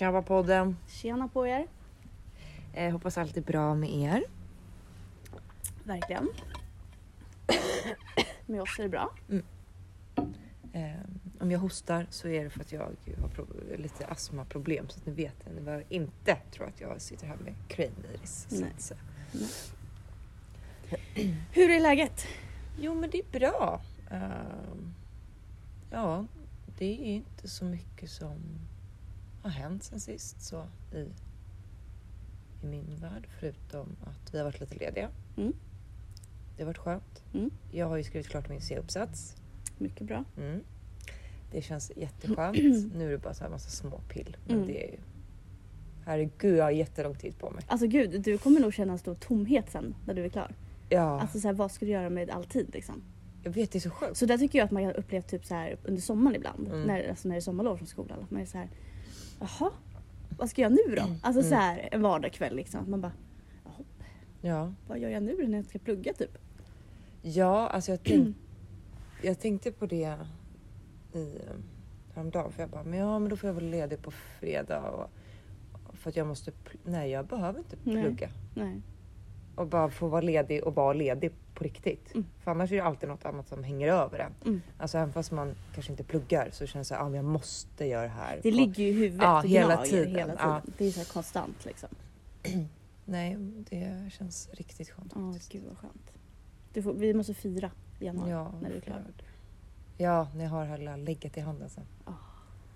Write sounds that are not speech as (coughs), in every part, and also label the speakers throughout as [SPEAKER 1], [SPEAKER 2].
[SPEAKER 1] Tjaba podden.
[SPEAKER 2] Tjena på er.
[SPEAKER 1] Eh, hoppas allt är bra med er.
[SPEAKER 2] Verkligen. med oss är det bra.
[SPEAKER 1] Eh, om jag hostar så är det för att jag har lite astmaproblem så att ni vet det. Ni behöver inte tro att jag sitter här med säga.
[SPEAKER 2] Hur är läget?
[SPEAKER 1] Jo men det är bra. Ehm, ja, det är inte så mycket som har hänt sen sist så i, i min värld förutom att vi har varit lite lediga.
[SPEAKER 2] Mm.
[SPEAKER 1] Det har varit skönt.
[SPEAKER 2] Mm.
[SPEAKER 1] Jag har ju skrivit klart min C-uppsats.
[SPEAKER 2] Mycket bra.
[SPEAKER 1] Mm. Det känns jätteskönt. (clears throat) nu är det bara så här massa små pill. Men
[SPEAKER 2] Mm.
[SPEAKER 1] det är ju... Herregud, jag har jättelång tid på mig.
[SPEAKER 2] Alltså gud, du kommer nog känna en stor tomhet sen när du är klar.
[SPEAKER 1] Ja,
[SPEAKER 2] Alltså så här, vad ska du göra med all tid liksom?
[SPEAKER 1] jag vet det är så sjukt.
[SPEAKER 2] Så där tycker jag att man har upplevt typ så här under sommaren ibland.
[SPEAKER 1] Mm.
[SPEAKER 2] När, alltså när det är sommarlov från skolan. Att man är så här, jaha, vad ska jag nu då? Alltså så här en vardagskväll liksom. Att Man bara, jaha,
[SPEAKER 1] Ja,
[SPEAKER 2] vad gör jag nu när jag ska plugga typ?
[SPEAKER 1] ja alltså jag, tänk, (clears throat) jag tänkte på det i, häromdagen. För jag bara, men ja men då får jag vara ledig på fredag. Och, för att jag måste... Nej, jag behöver inte
[SPEAKER 2] Nej.
[SPEAKER 1] plugga.
[SPEAKER 2] Nej.
[SPEAKER 1] Och bara få vara ledig och vara ledig på riktigt.
[SPEAKER 2] Mm.
[SPEAKER 1] För annars är det alltid något annat som hänger över en.
[SPEAKER 2] Mm.
[SPEAKER 1] Alltså även fast man kanske inte pluggar så känns det att ah, men jag måste göra det här.
[SPEAKER 2] Det ligger ju i huvudet
[SPEAKER 1] Ja,
[SPEAKER 2] och
[SPEAKER 1] hela tiden.
[SPEAKER 2] hela tiden.
[SPEAKER 1] Ja.
[SPEAKER 2] Det är så här konstant liksom. (clears throat)
[SPEAKER 1] Nej, det känns riktigt skönt
[SPEAKER 2] Ja,
[SPEAKER 1] faktiskt.
[SPEAKER 2] gud vad skönt. Får, vi måste fira i januari
[SPEAKER 1] Ja,
[SPEAKER 2] när du är klar.
[SPEAKER 1] Ja, jag har hela lägget i handen sen.
[SPEAKER 2] Ah,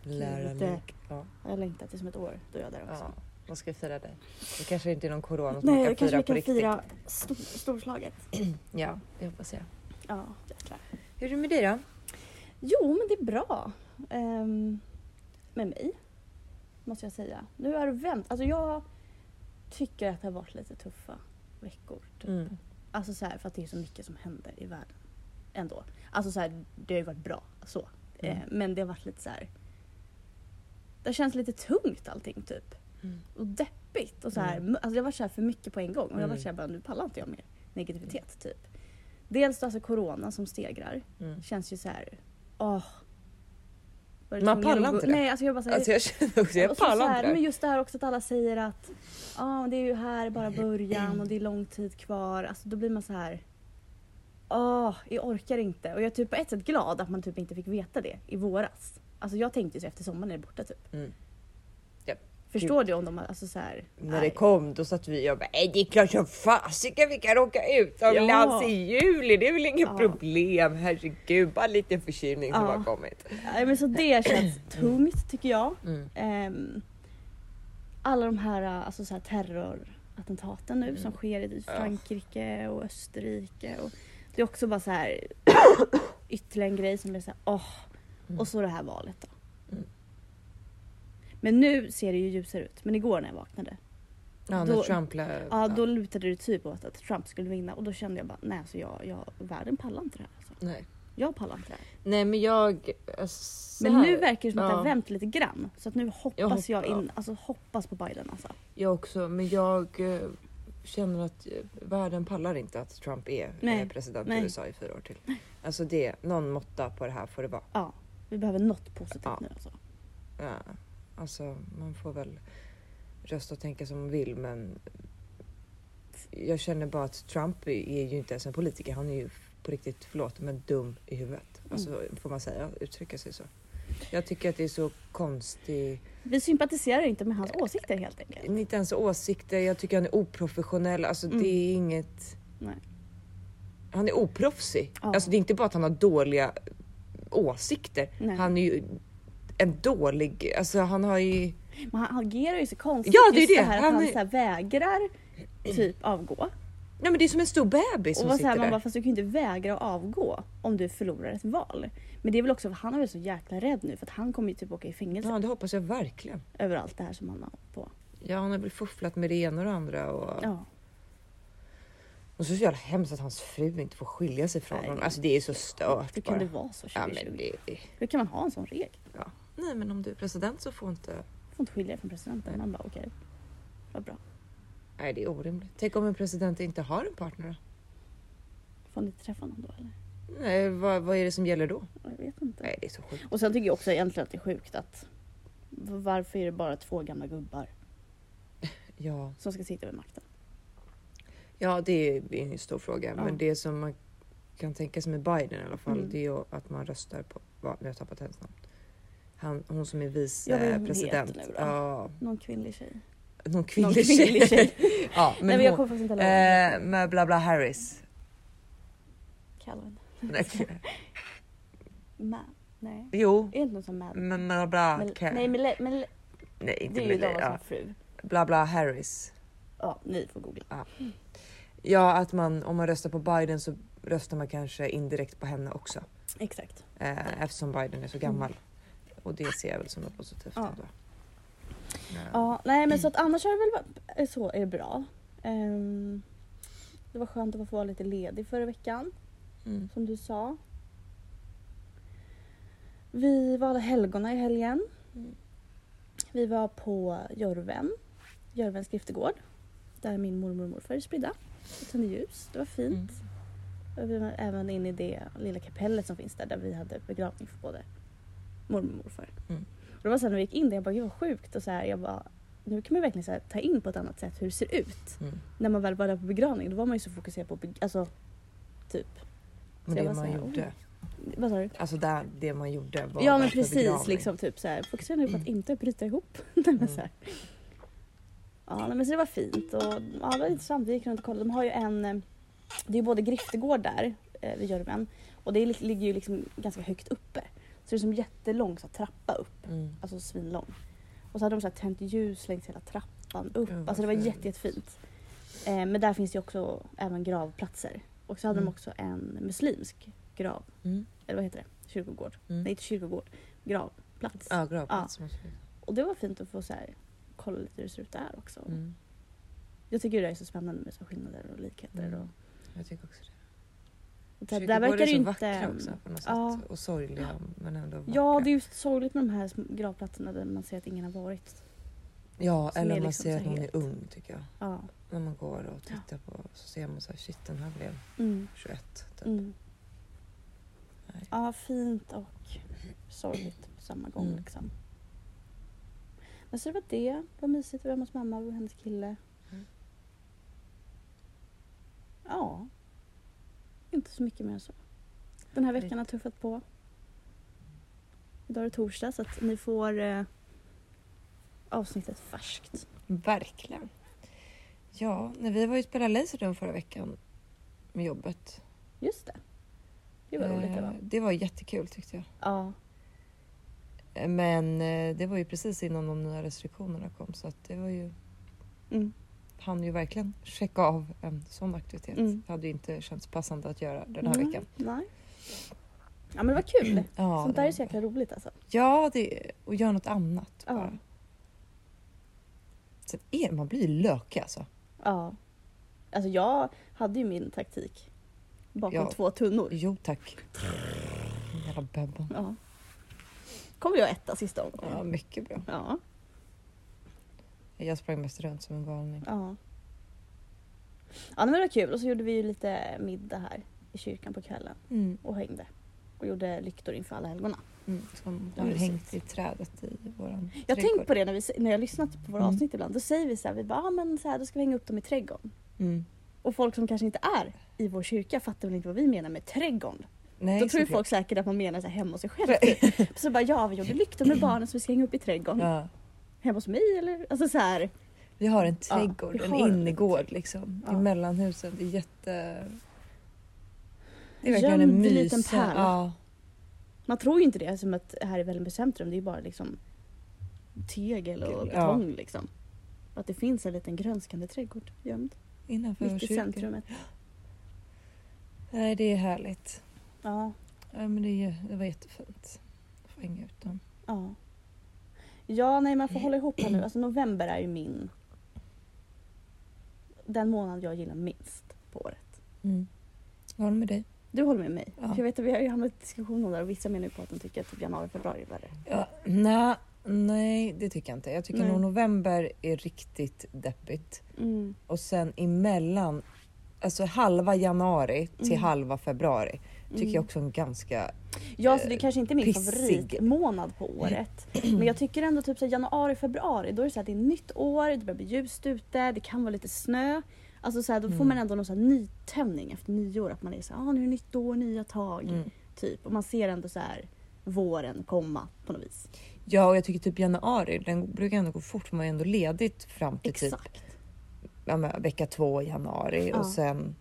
[SPEAKER 1] Lärarlägg. Ja,
[SPEAKER 2] Jag längtar till som ett år, då är jag där också.
[SPEAKER 1] ja. Vad ska vi fira dig? Det kanske inte är någon corona som
[SPEAKER 2] Nej,
[SPEAKER 1] man
[SPEAKER 2] då
[SPEAKER 1] kan
[SPEAKER 2] kanske
[SPEAKER 1] fira
[SPEAKER 2] vi
[SPEAKER 1] på
[SPEAKER 2] kan
[SPEAKER 1] riktigt.
[SPEAKER 2] fira stor, storslaget. (clears throat)
[SPEAKER 1] Ja, det hoppas jag.
[SPEAKER 2] Ja, jäklar.
[SPEAKER 1] Hur är det med dig då?
[SPEAKER 2] Jo, men det är bra. Ehm, med mig, måste jag säga. Nu har det vänt. Alltså jag tycker att det har varit lite tuffa veckor. Typ.
[SPEAKER 1] Mm.
[SPEAKER 2] Alltså så här, för att det är så mycket som händer i världen. Ändå. Alltså så här, det har ju varit bra så.
[SPEAKER 1] Mm.
[SPEAKER 2] Eh, men det har varit lite så här. Det känns lite tungt allting typ.
[SPEAKER 1] Mm.
[SPEAKER 2] Och deppigt. Och så här,
[SPEAKER 1] Mm.
[SPEAKER 2] alltså det varit så här för mycket på en gång. Och jag har
[SPEAKER 1] Mm.
[SPEAKER 2] så här, bara, nu pallar inte jag mer negativitet typ. Dels alltså corona som stegrar.
[SPEAKER 1] Mm.
[SPEAKER 2] Känns ju så här, åh. Var det
[SPEAKER 1] Man pallar inte det.
[SPEAKER 2] Nej, alltså jag bara här,
[SPEAKER 1] Alltså jag känner också, jag pallar inte
[SPEAKER 2] men
[SPEAKER 1] det.
[SPEAKER 2] just det här också att alla säger att ja, det är ju här bara början och det är lång tid kvar. Alltså då blir man så här. Åh, jag orkar inte. Och jag är typ på ett sätt glad att man typ inte fick veta det i våras. Alltså jag tänkte ju så efter sommaren är det borta typ.
[SPEAKER 1] Mm. Ja.
[SPEAKER 2] Förstår du om de alltså så här.
[SPEAKER 1] När det kom då satt vi och bara, "Nej, det är klart som fasiken vi kan åka utomlands
[SPEAKER 2] Ja.
[SPEAKER 1] i juli, det är väl inget
[SPEAKER 2] Ja.
[SPEAKER 1] problem, herregud, bara lite förkylning som
[SPEAKER 2] Ja.
[SPEAKER 1] har kommit.
[SPEAKER 2] Nej, men så det känns (clears throat) tungt tycker jag.
[SPEAKER 1] Mm.
[SPEAKER 2] Ehm, alla de här, alltså så här terrorattentaten nu som sker i
[SPEAKER 1] Ja.
[SPEAKER 2] Frankrike och Österrike. Och det är också bara så här (coughs) ytterligare en grej som är så här, åh.
[SPEAKER 1] Mm.
[SPEAKER 2] Och så det här valet då. Men nu ser det ju ljusare ut. Men igår när jag vaknade,
[SPEAKER 1] Ja,
[SPEAKER 2] Då-
[SPEAKER 1] när Trump lä-
[SPEAKER 2] ja då lutade det typ åt att Trump skulle vinna. Och då kände jag bara, nej alltså jag, jag, världen pallar inte det här. Alltså.
[SPEAKER 1] Nej.
[SPEAKER 2] Jag pallar inte det här.
[SPEAKER 1] Nej men jag... äh, så
[SPEAKER 2] Men nu verkar det som att det
[SPEAKER 1] Ja.
[SPEAKER 2] har vänt lite grann. Så att nu hoppas jag,
[SPEAKER 1] hoppas-
[SPEAKER 2] in, alltså hoppas på Biden alltså.
[SPEAKER 1] Jag också, men jag eh, känner att eh, världen pallar inte att Trump är
[SPEAKER 2] Nej.
[SPEAKER 1] eh, president i
[SPEAKER 2] Nej.
[SPEAKER 1] USA i fyra år till. Alltså det, någon måtta på det här får det vara.
[SPEAKER 2] Ja, vi behöver något positivt
[SPEAKER 1] Ja.
[SPEAKER 2] nu alltså.
[SPEAKER 1] Ja, alltså man får väl rösta och tänka som man vill men jag känner bara att Trump är ju inte ens en politiker. Han är ju på riktigt, förlåt, men dum i huvudet. Alltså får man säga, uttrycka sig så. Jag tycker att det är så konstigt.
[SPEAKER 2] Vi sympatiserar inte med hans åsikter helt enkelt.
[SPEAKER 1] Inte ens åsikter, jag tycker han är oprofessionell. Alltså
[SPEAKER 2] Mm.
[SPEAKER 1] det är inget...
[SPEAKER 2] Nej.
[SPEAKER 1] Han är oproffsig.
[SPEAKER 2] Ja.
[SPEAKER 1] Alltså det är inte bara att han har dåliga åsikter.
[SPEAKER 2] Nej.
[SPEAKER 1] Han är ju en dålig... Alltså han har ju...
[SPEAKER 2] Men han agerar ju så konstigt.
[SPEAKER 1] Ja, det är
[SPEAKER 2] Just
[SPEAKER 1] det.
[SPEAKER 2] här
[SPEAKER 1] Han
[SPEAKER 2] att han
[SPEAKER 1] är-
[SPEAKER 2] så här vägrar typ avgå.
[SPEAKER 1] Nej men det är som en stor bebis
[SPEAKER 2] Och
[SPEAKER 1] som sitter
[SPEAKER 2] här, man
[SPEAKER 1] där.
[SPEAKER 2] bara, fast du kan ju inte vägra att avgå om du förlorar ett val. Men det är väl också, han är väl så jäkla rädd nu för att han kommer ju typ åka i fängelse
[SPEAKER 1] Ja det hoppas jag verkligen.
[SPEAKER 2] över allt det här som han har på.
[SPEAKER 1] Ja han har väl fufflat med det ena och det andra. Och,
[SPEAKER 2] Ja.
[SPEAKER 1] och så är det så jävla hemskt att hans fru inte får skilja sig från
[SPEAKER 2] Nej,
[SPEAKER 1] honom. Alltså det är så stört
[SPEAKER 2] Hur
[SPEAKER 1] bara.
[SPEAKER 2] kan det vara så
[SPEAKER 1] Ja
[SPEAKER 2] 2020?
[SPEAKER 1] men det...
[SPEAKER 2] Hur kan man ha en sån regel?
[SPEAKER 1] Ja. Nej men om du är president så får inte...
[SPEAKER 2] får inte skilja dig från presidenten. Man bara okej, vad bra.
[SPEAKER 1] Nej det är orimligt. Tänk om en president inte har en partner då?
[SPEAKER 2] Får ni inte träffa honom då eller?
[SPEAKER 1] Nej, vad, vad är det som gäller då?
[SPEAKER 2] Jag vet inte.
[SPEAKER 1] Nej, det är så sjukt.
[SPEAKER 2] Och sen tycker jag också egentligen att det är sjukt att Varför är det bara två gamla gubbar (laughs)
[SPEAKER 1] Ja,
[SPEAKER 2] som ska sitta vid makten?
[SPEAKER 1] ja det är en stor fråga.
[SPEAKER 2] Ja.
[SPEAKER 1] Men det som man kan tänka sig med Biden i alla fall,
[SPEAKER 2] Mm.
[SPEAKER 1] det är ju att man röstar på, vad, nu har jag tappat hennes namn. Han, hon som är
[SPEAKER 2] Ja, vad
[SPEAKER 1] vice
[SPEAKER 2] hon
[SPEAKER 1] president.
[SPEAKER 2] heter nu då?
[SPEAKER 1] Ja,
[SPEAKER 2] Någon kvinnlig tjej?
[SPEAKER 1] någon kvinnlig,
[SPEAKER 2] Någon kvinnlig
[SPEAKER 1] tjej.
[SPEAKER 2] tjej. (laughs)
[SPEAKER 1] ja, men
[SPEAKER 2] Nej men jag kommer faktiskt inte ihåg.
[SPEAKER 1] eh, med bla bla Harris.
[SPEAKER 2] Calvin. (laughs)
[SPEAKER 1] Nej,
[SPEAKER 2] Ma. Nej.
[SPEAKER 1] jo,
[SPEAKER 2] Är det inte någon som Mad?
[SPEAKER 1] men bla bla.
[SPEAKER 2] Nej men,
[SPEAKER 1] nej, inte
[SPEAKER 2] det är ju Donald
[SPEAKER 1] ja.
[SPEAKER 2] Fru.
[SPEAKER 1] Bla bla Harris.
[SPEAKER 2] Ja, ni får googla.
[SPEAKER 1] Ja, att man om man röstar på Biden så röstar man kanske indirekt på henne också.
[SPEAKER 2] Exakt.
[SPEAKER 1] Eh, eftersom Biden är så gammal. Och det ser jag väl som något positivt
[SPEAKER 2] Ja.
[SPEAKER 1] ändå. Eh,
[SPEAKER 2] Ja, nej men så att annars är det väl så är det bra. Ehm, det var skönt att få vara lite ledig förra veckan,
[SPEAKER 1] Mm.
[SPEAKER 2] som du sa. Vi var alla helgona i helgen.
[SPEAKER 1] Mm.
[SPEAKER 2] Vi var på Jorven, Jorvens skriftegård. Där min mormor och morfar är spridda. Och tände ljus. Det var fint. Och vi var även inne i det lilla kapellet som finns där, där vi hade begravning för både mormor och morfar.
[SPEAKER 1] Mm.
[SPEAKER 2] Och det var så här, när vi gick in där, jag bara, gud vad sjukt. Och så här, jag bara, nu kan man verkligen så här, ta in på ett annat sätt hur det ser ut.
[SPEAKER 1] Mm.
[SPEAKER 2] När man väl var där på begravning, då var man ju så fokuserad på, alltså, typ.
[SPEAKER 1] Men
[SPEAKER 2] Så
[SPEAKER 1] det man
[SPEAKER 2] här,
[SPEAKER 1] gjorde.
[SPEAKER 2] Vad sa du?
[SPEAKER 1] Alltså där, det man gjorde var
[SPEAKER 2] Ja men precis, liksom typ så här, fokusera nu på att inte bryta ihop. (laughs)
[SPEAKER 1] Mm.
[SPEAKER 2] så här. Ja nej, men så det var fint och ja, det var intressant. Vi gick runt och kollade. De har ju en, eh, det är ju både griftegård där eh, vid Jorven och det li- ligger ju liksom ganska högt uppe. Så det är som jättelång så här, trappa upp,
[SPEAKER 1] Mm.
[SPEAKER 2] alltså svinlång. Och så hade de så här, tänt ljus längs hela trappan upp.
[SPEAKER 1] Vad
[SPEAKER 2] alltså det var
[SPEAKER 1] fint.
[SPEAKER 2] jätte, jättefint. Eh, men där finns det ju också även gravplatser. Och så hade
[SPEAKER 1] Mm.
[SPEAKER 2] de också en muslimsk grav,
[SPEAKER 1] Mm.
[SPEAKER 2] eller vad heter det? Kyrkogård?
[SPEAKER 1] Mm.
[SPEAKER 2] Nej inte kyrkogård, gravplats.
[SPEAKER 1] Ja, gravplats. vi-
[SPEAKER 2] Och det var fint att få så här, kolla lite hur det ser ut där också.
[SPEAKER 1] Mm.
[SPEAKER 2] Jag tycker det är så spännande med så skillnader och likheter.
[SPEAKER 1] Mm.
[SPEAKER 2] Och,
[SPEAKER 1] Jag tycker också det.
[SPEAKER 2] Och där, verkar det
[SPEAKER 1] så
[SPEAKER 2] inte...
[SPEAKER 1] vackra också på något sätt.
[SPEAKER 2] Ja.
[SPEAKER 1] Och sorgliga men ändå vackra.
[SPEAKER 2] Ja, det är just sorgligt med de här gravplatserna där man ser att ingen har varit.
[SPEAKER 1] Ja,
[SPEAKER 2] som
[SPEAKER 1] eller man
[SPEAKER 2] liksom
[SPEAKER 1] ser
[SPEAKER 2] så
[SPEAKER 1] att någon
[SPEAKER 2] helt-
[SPEAKER 1] är ung tycker jag.
[SPEAKER 2] Ja.
[SPEAKER 1] När man går och tittar på så ser man så här, shit den här blev
[SPEAKER 2] Mm.
[SPEAKER 1] 21. Typ.
[SPEAKER 2] Mm. Ja, fint och sorgligt på samma gång
[SPEAKER 1] Mm.
[SPEAKER 2] liksom. Men så det var det. Det var mysigt. Vi var hemma hos mamma och hennes kille.
[SPEAKER 1] Mm.
[SPEAKER 2] Ja. Inte så mycket mer än så. Den här veckan har tuffat på. Idag är det torsdag så att ni får eh, avsnittet färskt.
[SPEAKER 1] Verkligen. Ja, när vi var ju och spelade Laserdome förra veckan med jobbet.
[SPEAKER 2] Just det. Det var roligt det
[SPEAKER 1] Eh,
[SPEAKER 2] var.
[SPEAKER 1] Det var jättekul tyckte jag.
[SPEAKER 2] Ja.
[SPEAKER 1] Eh, Men eh, det var ju precis innan de nya restriktionerna kom så att det var ju
[SPEAKER 2] Mm.
[SPEAKER 1] Han ju verkligen checka av en sån aktivitet.
[SPEAKER 2] Mm.
[SPEAKER 1] Det hade ju inte känts passande att göra den här
[SPEAKER 2] Nej,
[SPEAKER 1] veckan.
[SPEAKER 2] Nej. Ja men det var kul. (clears throat)
[SPEAKER 1] Ja,
[SPEAKER 2] Sånt
[SPEAKER 1] det
[SPEAKER 2] där är så jäkla roligt alltså.
[SPEAKER 1] Ja, det, och göra något annat
[SPEAKER 2] Ja.
[SPEAKER 1] bara. Sen är man blir ju lökig alltså.
[SPEAKER 2] Ja. Alltså jag hade ju min taktik. Bakom
[SPEAKER 1] Ja.
[SPEAKER 2] två tunnor.
[SPEAKER 1] Jo tack. Jävla bebban.
[SPEAKER 2] Ja. Kom jag etta sista omgången.
[SPEAKER 1] Ja, mycket bra.
[SPEAKER 2] Ja.
[SPEAKER 1] Jag sprang mest runt som en galning.
[SPEAKER 2] Ja. Ja men det var kul och så gjorde vi ju lite middag här i kyrkan på kvällen
[SPEAKER 1] Mm.
[SPEAKER 2] och hängde. Och gjorde lyktor inför alla helgona.
[SPEAKER 1] Mm. Som har
[SPEAKER 2] mysigt.
[SPEAKER 1] hängt i trädet i våran
[SPEAKER 2] Jag har tänkt på det när, vi, när jag har lyssnat på våra
[SPEAKER 1] Mm.
[SPEAKER 2] avsnitt ibland. Då säger vi så här, vi bara, ah, men så här, då ska vi hänga upp dem i trädgården.
[SPEAKER 1] Mm.
[SPEAKER 2] Och folk som kanske inte är i vår kyrka fattar väl inte vad vi menar med trädgården.
[SPEAKER 1] Nej,
[SPEAKER 2] Då tror ju
[SPEAKER 1] såklart.
[SPEAKER 2] folk säkert att man menar så här hemma hos sig själv. (laughs) typ. så bara, ja vi gjorde lyktor med barnen som vi ska hänga upp i trädgården.
[SPEAKER 1] Ja.
[SPEAKER 2] Hemma hos mig eller? Alltså så här.
[SPEAKER 1] Vi har en
[SPEAKER 2] Ja,
[SPEAKER 1] trädgård,
[SPEAKER 2] vi
[SPEAKER 1] en
[SPEAKER 2] har en
[SPEAKER 1] innergård liksom.
[SPEAKER 2] Ja.
[SPEAKER 1] I mellanhuset. Det är jätte... Det är verkligen en
[SPEAKER 2] Gömd
[SPEAKER 1] mys.
[SPEAKER 2] liten pärla.
[SPEAKER 1] Ja.
[SPEAKER 2] Man tror ju inte det som att här i Vällingby centrum, det är bara liksom tegel och
[SPEAKER 1] Ja.
[SPEAKER 2] betong liksom. Att det finns en liten grönskande trädgård gömd
[SPEAKER 1] Innanför
[SPEAKER 2] mitt i centrumet.
[SPEAKER 1] Nej, det är härligt.
[SPEAKER 2] Ja,
[SPEAKER 1] Ja, men det, är, det var jättefint. att Få hänga ut dem.
[SPEAKER 2] ja. Ja, nej man får hålla ihop här nu. Alltså november är ju min... Den månad jag gillar minst på året.
[SPEAKER 1] Mm. Har det med dig?
[SPEAKER 2] Du håller med mig?
[SPEAKER 1] Ja.
[SPEAKER 2] För jag vet att vi har ju hamnat i diskussion om det här och vissa menar ju på att de tycker att typ januari, februari är värre.
[SPEAKER 1] Ja, nej, nej, det tycker jag inte. Jag tycker
[SPEAKER 2] Nej.
[SPEAKER 1] nog november är riktigt deppigt.
[SPEAKER 2] Mm.
[SPEAKER 1] Och sen emellan, alltså halva januari till
[SPEAKER 2] Mm.
[SPEAKER 1] halva februari tycker
[SPEAKER 2] Mm.
[SPEAKER 1] jag också är en ganska
[SPEAKER 2] Ja, alltså det är kanske inte är min
[SPEAKER 1] pissig.
[SPEAKER 2] favoritmånad på året. (clears throat) Men jag tycker ändå typ så januari, februari, då är det så att det är nytt år, det börjar bli ljust ute, det kan vara lite snö. Alltså så här, då får
[SPEAKER 1] Mm.
[SPEAKER 2] man ändå någon så här nytändning efter nyår. Att man är så här, ah, nu är det nytt år, nya tag.
[SPEAKER 1] Mm.
[SPEAKER 2] Typ. Och man ser ändå så här våren komma på något vis.
[SPEAKER 1] Ja, och jag tycker typ januari, den brukar ändå gå fort för man är ändå ledigt fram till typ
[SPEAKER 2] Exakt.
[SPEAKER 1] ja, men, vecka två i januari
[SPEAKER 2] Ja.
[SPEAKER 1] och sen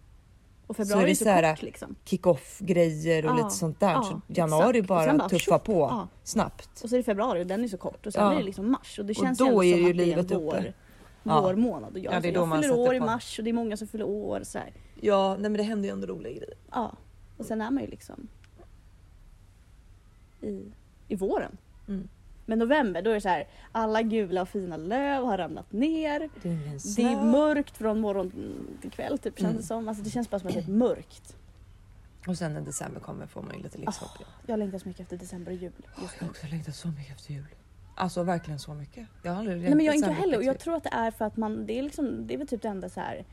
[SPEAKER 2] Och
[SPEAKER 1] Så är
[SPEAKER 2] februari
[SPEAKER 1] det
[SPEAKER 2] är så,
[SPEAKER 1] så här,
[SPEAKER 2] kort liksom.
[SPEAKER 1] kick-off grejer och
[SPEAKER 2] Ja,
[SPEAKER 1] lite sånt där.
[SPEAKER 2] ja,
[SPEAKER 1] så januari
[SPEAKER 2] exakt. Och
[SPEAKER 1] bara,
[SPEAKER 2] bara
[SPEAKER 1] tuffa på
[SPEAKER 2] ja.
[SPEAKER 1] snabbt.
[SPEAKER 2] Och så är det februari och den är så kort. Och sen
[SPEAKER 1] Ja.
[SPEAKER 2] är det liksom mars. Och det
[SPEAKER 1] Och
[SPEAKER 2] känns
[SPEAKER 1] då
[SPEAKER 2] ju ändå
[SPEAKER 1] är ju livet uppe.
[SPEAKER 2] vår,
[SPEAKER 1] Ja.
[SPEAKER 2] vårmånad. Och jag,
[SPEAKER 1] Ja, det är
[SPEAKER 2] så
[SPEAKER 1] då
[SPEAKER 2] jag
[SPEAKER 1] man
[SPEAKER 2] fyller år i
[SPEAKER 1] på.
[SPEAKER 2] mars och det är många som fyller år. Så här.
[SPEAKER 1] Ja, nej men det händer ju ändå roliga grejer.
[SPEAKER 2] Ja. Och sen är man ju liksom i, i våren.
[SPEAKER 1] Mm.
[SPEAKER 2] Men november då är det så här, alla gula och fina löv har ramlat ner.
[SPEAKER 1] Det är
[SPEAKER 2] Det är mörkt från morgon till kväll typ känns
[SPEAKER 1] Mm.
[SPEAKER 2] det som. Alltså det känns bara som att det är mörkt.
[SPEAKER 1] Och sen när december kommer får man ju lite livshopp. igen.
[SPEAKER 2] Jag längtar så mycket efter december och jul just
[SPEAKER 1] Jag har också längtat så mycket efter jul. Alltså verkligen så mycket. Jag har aldrig
[SPEAKER 2] Nej men jag inte heller och jag tror att det är för att man, det är liksom, det är väl typ det enda så här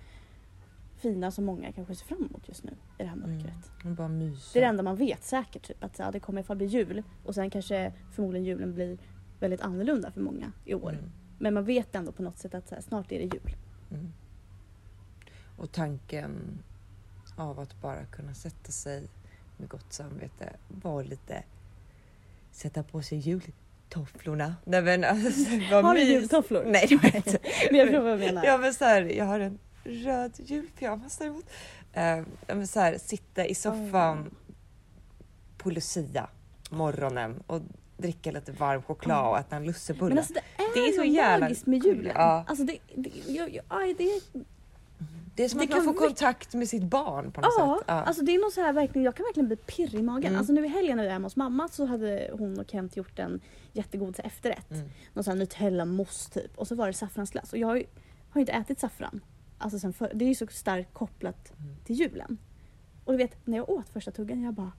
[SPEAKER 2] fina som många kanske ser fram emot just nu i det här mörkret.
[SPEAKER 1] Mm. Bara.
[SPEAKER 2] Det är det enda man vet säkert typ att ja, det kommer i alla fall bli jul och sen kanske förmodligen julen blir väldigt annorlunda för många i år.
[SPEAKER 1] Mm.
[SPEAKER 2] Men man vet ändå på något sätt att så här, snart är det jul.
[SPEAKER 1] Mm. Och tanken av att bara kunna sätta sig med gott samvete, vara lite, sätta på sig jultofflorna. Nej men alltså, vad
[SPEAKER 2] Har du jultofflor?
[SPEAKER 1] Nej det har jag inte. (laughs)
[SPEAKER 2] Men jag förstår vad du menar.
[SPEAKER 1] Ja men så här, jag har en röd julpyjamas däremot. Men så här, sitta i soffan på Lucia morgonen och dricka lite varm choklad och äta en lussebulle.
[SPEAKER 2] Men alltså det är,
[SPEAKER 1] Det är så jävla
[SPEAKER 2] magiskt med julen.
[SPEAKER 1] ja.
[SPEAKER 2] Alltså det, det, jag, jag, aj, det,
[SPEAKER 1] det är som
[SPEAKER 2] det
[SPEAKER 1] att man
[SPEAKER 2] kan
[SPEAKER 1] får
[SPEAKER 2] mycket-
[SPEAKER 1] kontakt med sitt barn på något
[SPEAKER 2] ja,
[SPEAKER 1] sätt. Ja.
[SPEAKER 2] alltså det är nog så här verkligen, jag kan verkligen bli pirrig i magen.
[SPEAKER 1] Mm.
[SPEAKER 2] Alltså nu i helgen när vi var hemma hos mamma så hade hon och Kent gjort en jättegod efterrätt.
[SPEAKER 1] Mm.
[SPEAKER 2] Någon sån här Nutella-mousse typ. Och så var det saffransglass. Och jag har ju, har ju inte ätit saffran. Alltså sen för, det är ju så starkt kopplat
[SPEAKER 1] Mm.
[SPEAKER 2] till julen. Och du vet, när jag åt första tuggan, jag bara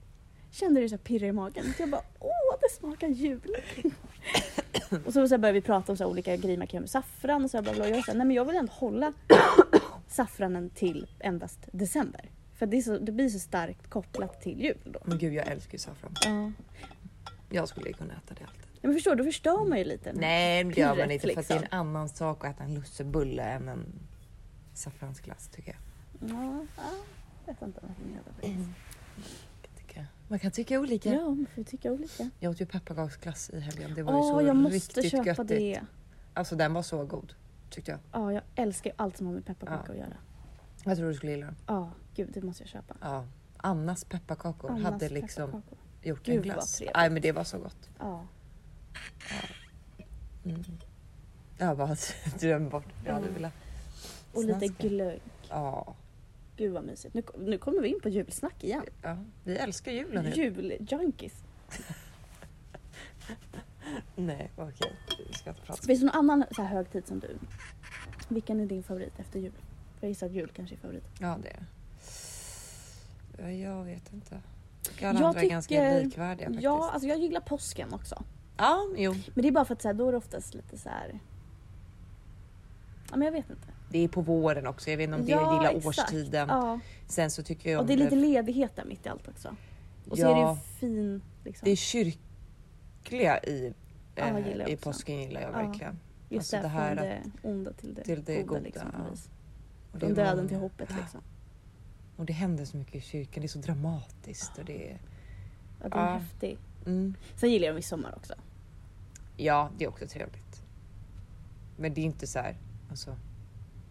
[SPEAKER 2] kände det så pirrig i magen. Jag bara, åh det smakar jul. (coughs) och så, så började vi prata om så olika grejer man kan göra med saffran och så bla bla. Jag sa, nej men jag vill ändå hålla (coughs) saffranen till endast december. För det, är så, det blir så starkt kopplat till jul då.
[SPEAKER 1] Men gud jag älskar ju saffran.
[SPEAKER 2] Ja.
[SPEAKER 1] Jag skulle ju kunna äta det alltid.
[SPEAKER 2] Ja, Men förstår du, då förstör man ju lite.
[SPEAKER 1] Nej det gör man inte för att det är en
[SPEAKER 2] liksom.
[SPEAKER 1] annan sak att äta en lussebulle än en saffransglass tycker jag.
[SPEAKER 2] Ja, ja, jag vet inte vad jag menar faktiskt.
[SPEAKER 1] Jag tycker- Man kan tycka olika.
[SPEAKER 2] Ja, man får tycka olika.
[SPEAKER 1] Jag åt ju pepparkaksglass i helgen. Det var ju
[SPEAKER 2] Åh,
[SPEAKER 1] så
[SPEAKER 2] jag måste
[SPEAKER 1] riktigt
[SPEAKER 2] köpa
[SPEAKER 1] göttigt.
[SPEAKER 2] det.
[SPEAKER 1] Alltså den var så god tyckte jag.
[SPEAKER 2] Ja, jag älskar ju allt som har med pepparkakor
[SPEAKER 1] Ja.
[SPEAKER 2] att göra.
[SPEAKER 1] Jag tror du skulle gilla den.
[SPEAKER 2] Ja, gud det måste jag köpa.
[SPEAKER 1] Ja. Annas pepparkakor
[SPEAKER 2] Annas
[SPEAKER 1] hade liksom
[SPEAKER 2] pepparkakor.
[SPEAKER 1] gjort
[SPEAKER 2] Gud,
[SPEAKER 1] en
[SPEAKER 2] vad
[SPEAKER 1] glass. Nej men det var så gott.
[SPEAKER 2] Ja.
[SPEAKER 1] Mm. Jag bara (laughs) drömt bort. Jag hade
[SPEAKER 2] Mm.
[SPEAKER 1] velat
[SPEAKER 2] Och lite
[SPEAKER 1] snaska.
[SPEAKER 2] glögg.
[SPEAKER 1] Ja.
[SPEAKER 2] Gud vad mysigt. Nu, nu kommer vi in på julsnack igen.
[SPEAKER 1] ja, vi älskar julen.
[SPEAKER 2] Juljunkies. (laughs)
[SPEAKER 1] Nej okej, vi ska inte prata
[SPEAKER 2] Finns det någon annan så här högtid som du? Vilken är din favorit efter jul? För jag gissar att jul kanske är favorit.
[SPEAKER 1] Ja det är. Ja, Jag vet inte. Jag andra är ganska
[SPEAKER 2] tycker-
[SPEAKER 1] likvärdiga faktiskt.
[SPEAKER 2] Ja, alltså jag gillar påsken också.
[SPEAKER 1] ja jo.
[SPEAKER 2] Men det är bara för att så här, då är det oftast lite så här. Ja men jag vet inte.
[SPEAKER 1] Det är på våren också. Jag vet inte om det
[SPEAKER 2] Ja,
[SPEAKER 1] jag gillar
[SPEAKER 2] exakt.
[SPEAKER 1] årstiden.
[SPEAKER 2] Ja.
[SPEAKER 1] Sen så tycker jag om
[SPEAKER 2] Och det är lite ledighet där mitt i allt också. Och så är det
[SPEAKER 1] Ja.
[SPEAKER 2] ju fin liksom.
[SPEAKER 1] Det är kyrkliga i,
[SPEAKER 2] Ja,
[SPEAKER 1] eh,
[SPEAKER 2] jag
[SPEAKER 1] i påsken gillar jag
[SPEAKER 2] Ja.
[SPEAKER 1] verkligen.
[SPEAKER 2] Just
[SPEAKER 1] alltså
[SPEAKER 2] det,
[SPEAKER 1] här
[SPEAKER 2] från det onda till det,
[SPEAKER 1] till det
[SPEAKER 2] goda,
[SPEAKER 1] goda,
[SPEAKER 2] liksom,
[SPEAKER 1] ja. Och det
[SPEAKER 2] Från
[SPEAKER 1] är
[SPEAKER 2] döden
[SPEAKER 1] många-
[SPEAKER 2] till hoppet
[SPEAKER 1] Ja.
[SPEAKER 2] liksom. (gasps)
[SPEAKER 1] Och det händer så mycket i kyrkan. Det är så dramatiskt. Och det är,
[SPEAKER 2] Ja, det är
[SPEAKER 1] Ja.
[SPEAKER 2] häftigt.
[SPEAKER 1] mm.
[SPEAKER 2] Sen gillar jag midsommar också.
[SPEAKER 1] Ja, det är också trevligt. Men det är inte så här, alltså,